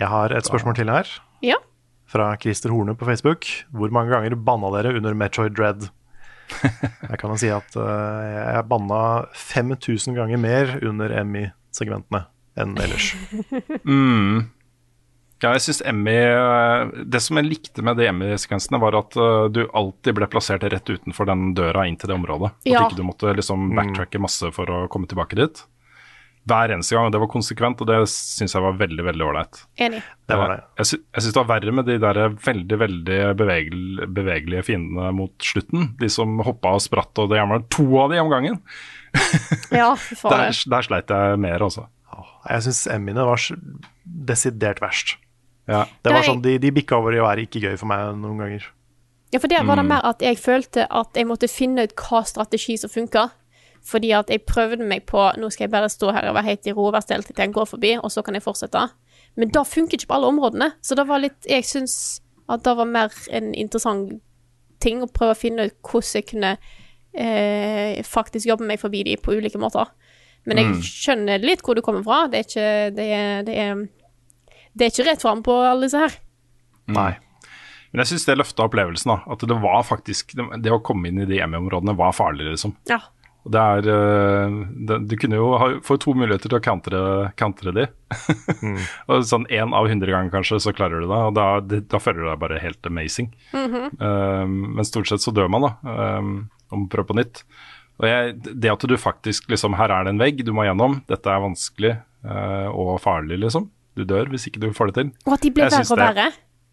Jeg har et spørsmål til her, Ja. fra Christer Horne på Facebook. Hvor mange ganger banna dere under Metroid Dread? Jeg kan jo si at uh, jeg banna 5000 ganger mer under Emmy-segmentene enn ellers. Mm. Ja, jeg synes Emmy eh, Det som jeg likte med de Emmy-sekvensene, var at eh, du alltid ble plassert rett utenfor den døra inn til det området. At Ja. ikke du måtte liksom backtracke masse for å komme tilbake dit. Hver eneste gang. og Det var konsekvent, og det syns jeg var veldig veldig ålreit. Det det. Jeg, jeg syns det var verre med de der veldig veldig bevegel bevegelige fiendene mot slutten. De som hoppa og spratt, og det gjerne var to av de om gangen. Ja, Der, der sleit jeg mer, altså. Jeg syns Emmyene var desidert verst. Ja. Det var sånn, De, de bikka over i å være ikke gøy for meg noen ganger. Ja, for der var det mer at jeg følte at jeg måtte finne ut hva strategi som funka. Fordi at jeg prøvde meg på Nå skal jeg bare stå her og være helt i ro og være stille til den går forbi, og så kan jeg fortsette. Men det funker ikke på alle områdene. Så det var litt Jeg syns at det var mer en interessant ting å prøve å finne ut hvordan jeg kunne eh, faktisk jobbe meg forbi de på ulike måter. Men jeg skjønner litt hvor du kommer fra. Det er ikke Det er, det er, det er ikke rett fram på alle disse her. Nei. Men jeg syns det løfta opplevelsen. da, At det var faktisk Det, å komme inn i de Emmy-områdene var farlig, liksom. Ja. Og Det er eh, det, Du kunne jo ha, få to muligheter til å countre, countre de. og sånn én av hundre ganger kanskje, så klarer du det. Og da, da føler du deg bare helt amazing. Eh, men stort sett så dør man, da. Um, om prøv på nytt. Og jeg, det at du faktisk liksom Her er det en vegg du må gjennom. Dette er vanskelig uh, og farlig, liksom. Du dør hvis ikke du får det til. Og at de ble verre og verre.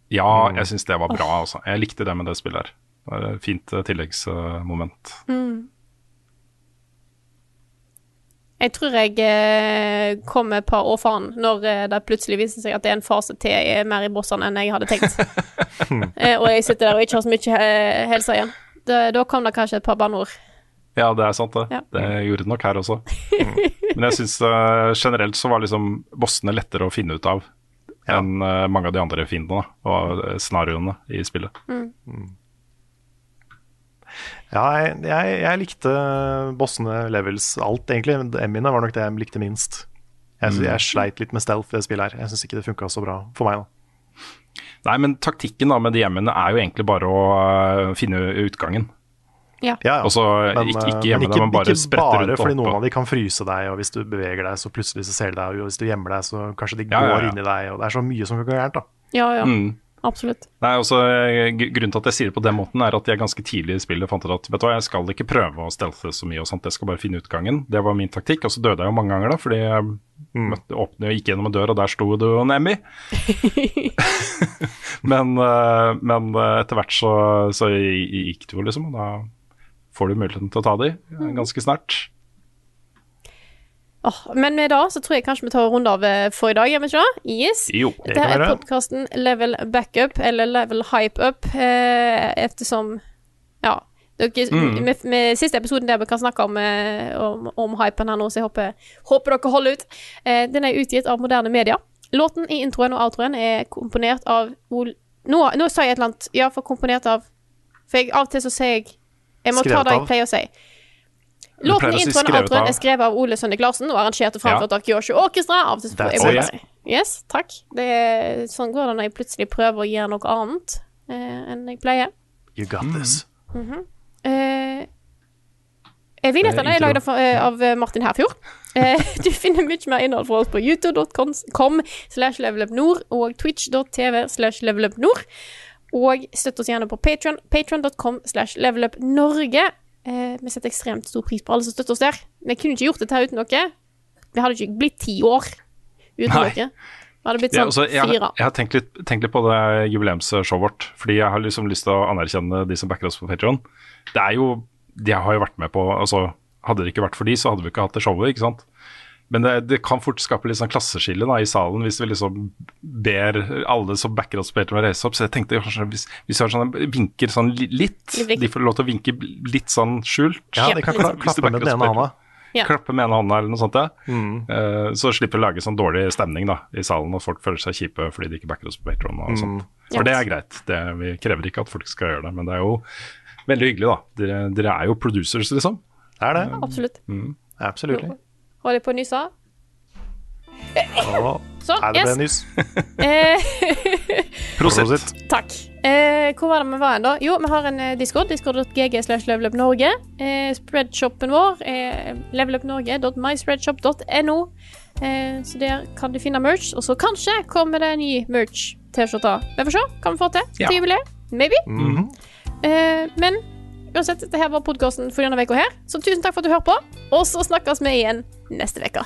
Ja, jeg syns det var bra. Altså. Jeg likte det med det spillet her. Det var et fint eh, tilleggsmoment. Jeg tror jeg eh, kom et par år foran når det plutselig viser seg at det er en fase til er mer i bossene enn jeg hadde tenkt. eh, og jeg sitter der og ikke har så mye helse igjen. Da, da kom det kanskje et par banneord. Ja, det er sant, det. Ja. Det gjorde det nok her også. Men jeg syns generelt så var liksom bossene lettere å finne ut av enn uh, mange av de andre fiendene og eh, scenarioene i spillet. Ja, jeg, jeg, jeg likte bossene, levels, alt egentlig. men Emmyene var nok det jeg likte minst. Jeg, sy- jeg sleit litt med stealth i det spillet her. Jeg syns ikke det funka så bra for meg. da. Nei, men taktikken da med de hjemmene er jo egentlig bare å eh, finne utgangen. Ja. Ja, ja. Og så Men, ikke, eh, ikke gjemme men deg, men bare ikke bare fordi noen av de kan fryse deg, og hvis du beveger deg, så plutselig så ser de deg, og hvis du gjemmer deg, så kanskje de går ja. inn i deg, og det er så mye som kan gå gærent, da. Ja, ja. Mm. Absolutt. Nei, også, eh, Grunnen til at jeg sier det på den måten, er at jeg ganske tidlig i spillet fant ut at vet du hva, jeg skal ikke prøve å stelte så mye, og sånt, jeg skal bare finne utgangen. Det var min taktikk. Og så døde jeg jo mange ganger, da, fordi jeg møtte, åpne, gikk gjennom en dør, og der sto du og Nemmy. Men, eh, men eh, etter hvert så, så gikk det jo, liksom. Og da får du muligheten til å ta de eh, ganske snart. Oh, men med det så tror jeg kanskje vi tar en runde av eh, for i dag, gjør vi ikke det? Yes. Jo. Det Dette Det er være. podkasten Level Backup, eller Level Hype Up, eh, ettersom Ja. Dere, Mm. med, med siste episoden der vi kan snakke om, eh, om, om hypen her nå, så jeg håper, håper dere holder ut. Eh, den er utgitt av moderne media. Låten i introen og outroen er komponert av Ol... Nå, nå sa jeg et eller annet. Ja, for komponert av For jeg, av og til så sier jeg Jeg må ta det jeg pleier å si. Låten i introen og outroen er skrevet av Ole Sønnik Larsen og arrangert og framført av Kyosho Orkestra. Av og til Yes, takk. Det er, sånn går det når jeg plutselig prøver å gjøre noe annet eh, enn jeg pleier. You got this. Eh, eh, Vignettene er lagd av, eh, av eh, Martin Herfjord. Eh, du finner mye mer innhold fra oss på youtube.com slash levelupnord og twitch.tv slash levelupnord. Og støtt oss gjerne på Patron. patreon.com slash levelupnorge. Eh, vi setter ekstremt stor pris på alle som støtter oss der. Vi kunne ikke gjort dette her uten dere. Vi hadde ikke blitt ti år uten Nei. dere. Vi hadde blitt sånn altså, jeg, fire. jeg har tenkt litt, tenkt litt på det jubileumsshowet vårt, fordi jeg har liksom lyst til å anerkjenne de som backer oss på Patreon. Det er jo De har jo vært med på altså, Hadde det ikke vært for de, så hadde vi ikke hatt det showet, ikke sant. Men det, det kan fort skape litt sånn klasseskille da, i salen hvis vi liksom ber alle som backer oss på Patreon å reise opp. Så jeg tenkte kanskje hvis, hvis vi har sånne vinker sånn litt, de får lov til å vinke litt sånn skjult. Ja, de kan kla klappe med den ene hånda. Ja. Klappe med ene hånda eller noe sånt. Ja. Eh, så slipper vi å lage sånn dårlig stemning da, i salen, og folk føler seg kjipe fordi de ikke backer oss på Patreon og sånt. For Ja. det er greit. Det, vi krever ikke at folk skal gjøre det, men det er jo veldig hyggelig, da. Dere, dere er jo producers, liksom. Det er det. Absolutt. Absolutt. Holder jeg på å nyse? Sånn, er det yes. nyss? Eh, Prosit. takk. Eh, hvor var det vi var hen, da? Jo, vi har en eh, discord. Discord.gg slash levelupnorge. Eh, spreadshopen vår er levelupnorge.myspreadshop.no. Eh, så der kan du finne merch. Og så kanskje kommer det en ny merch-T-skjorte. Vi får se hva vi får til Ja. til jubileet. Maybe. Mhm. Eh, men uansett, dette var podkasten for denne uka her. Så tusen takk for at du hører på. Og så snakkes vi igjen neste uke.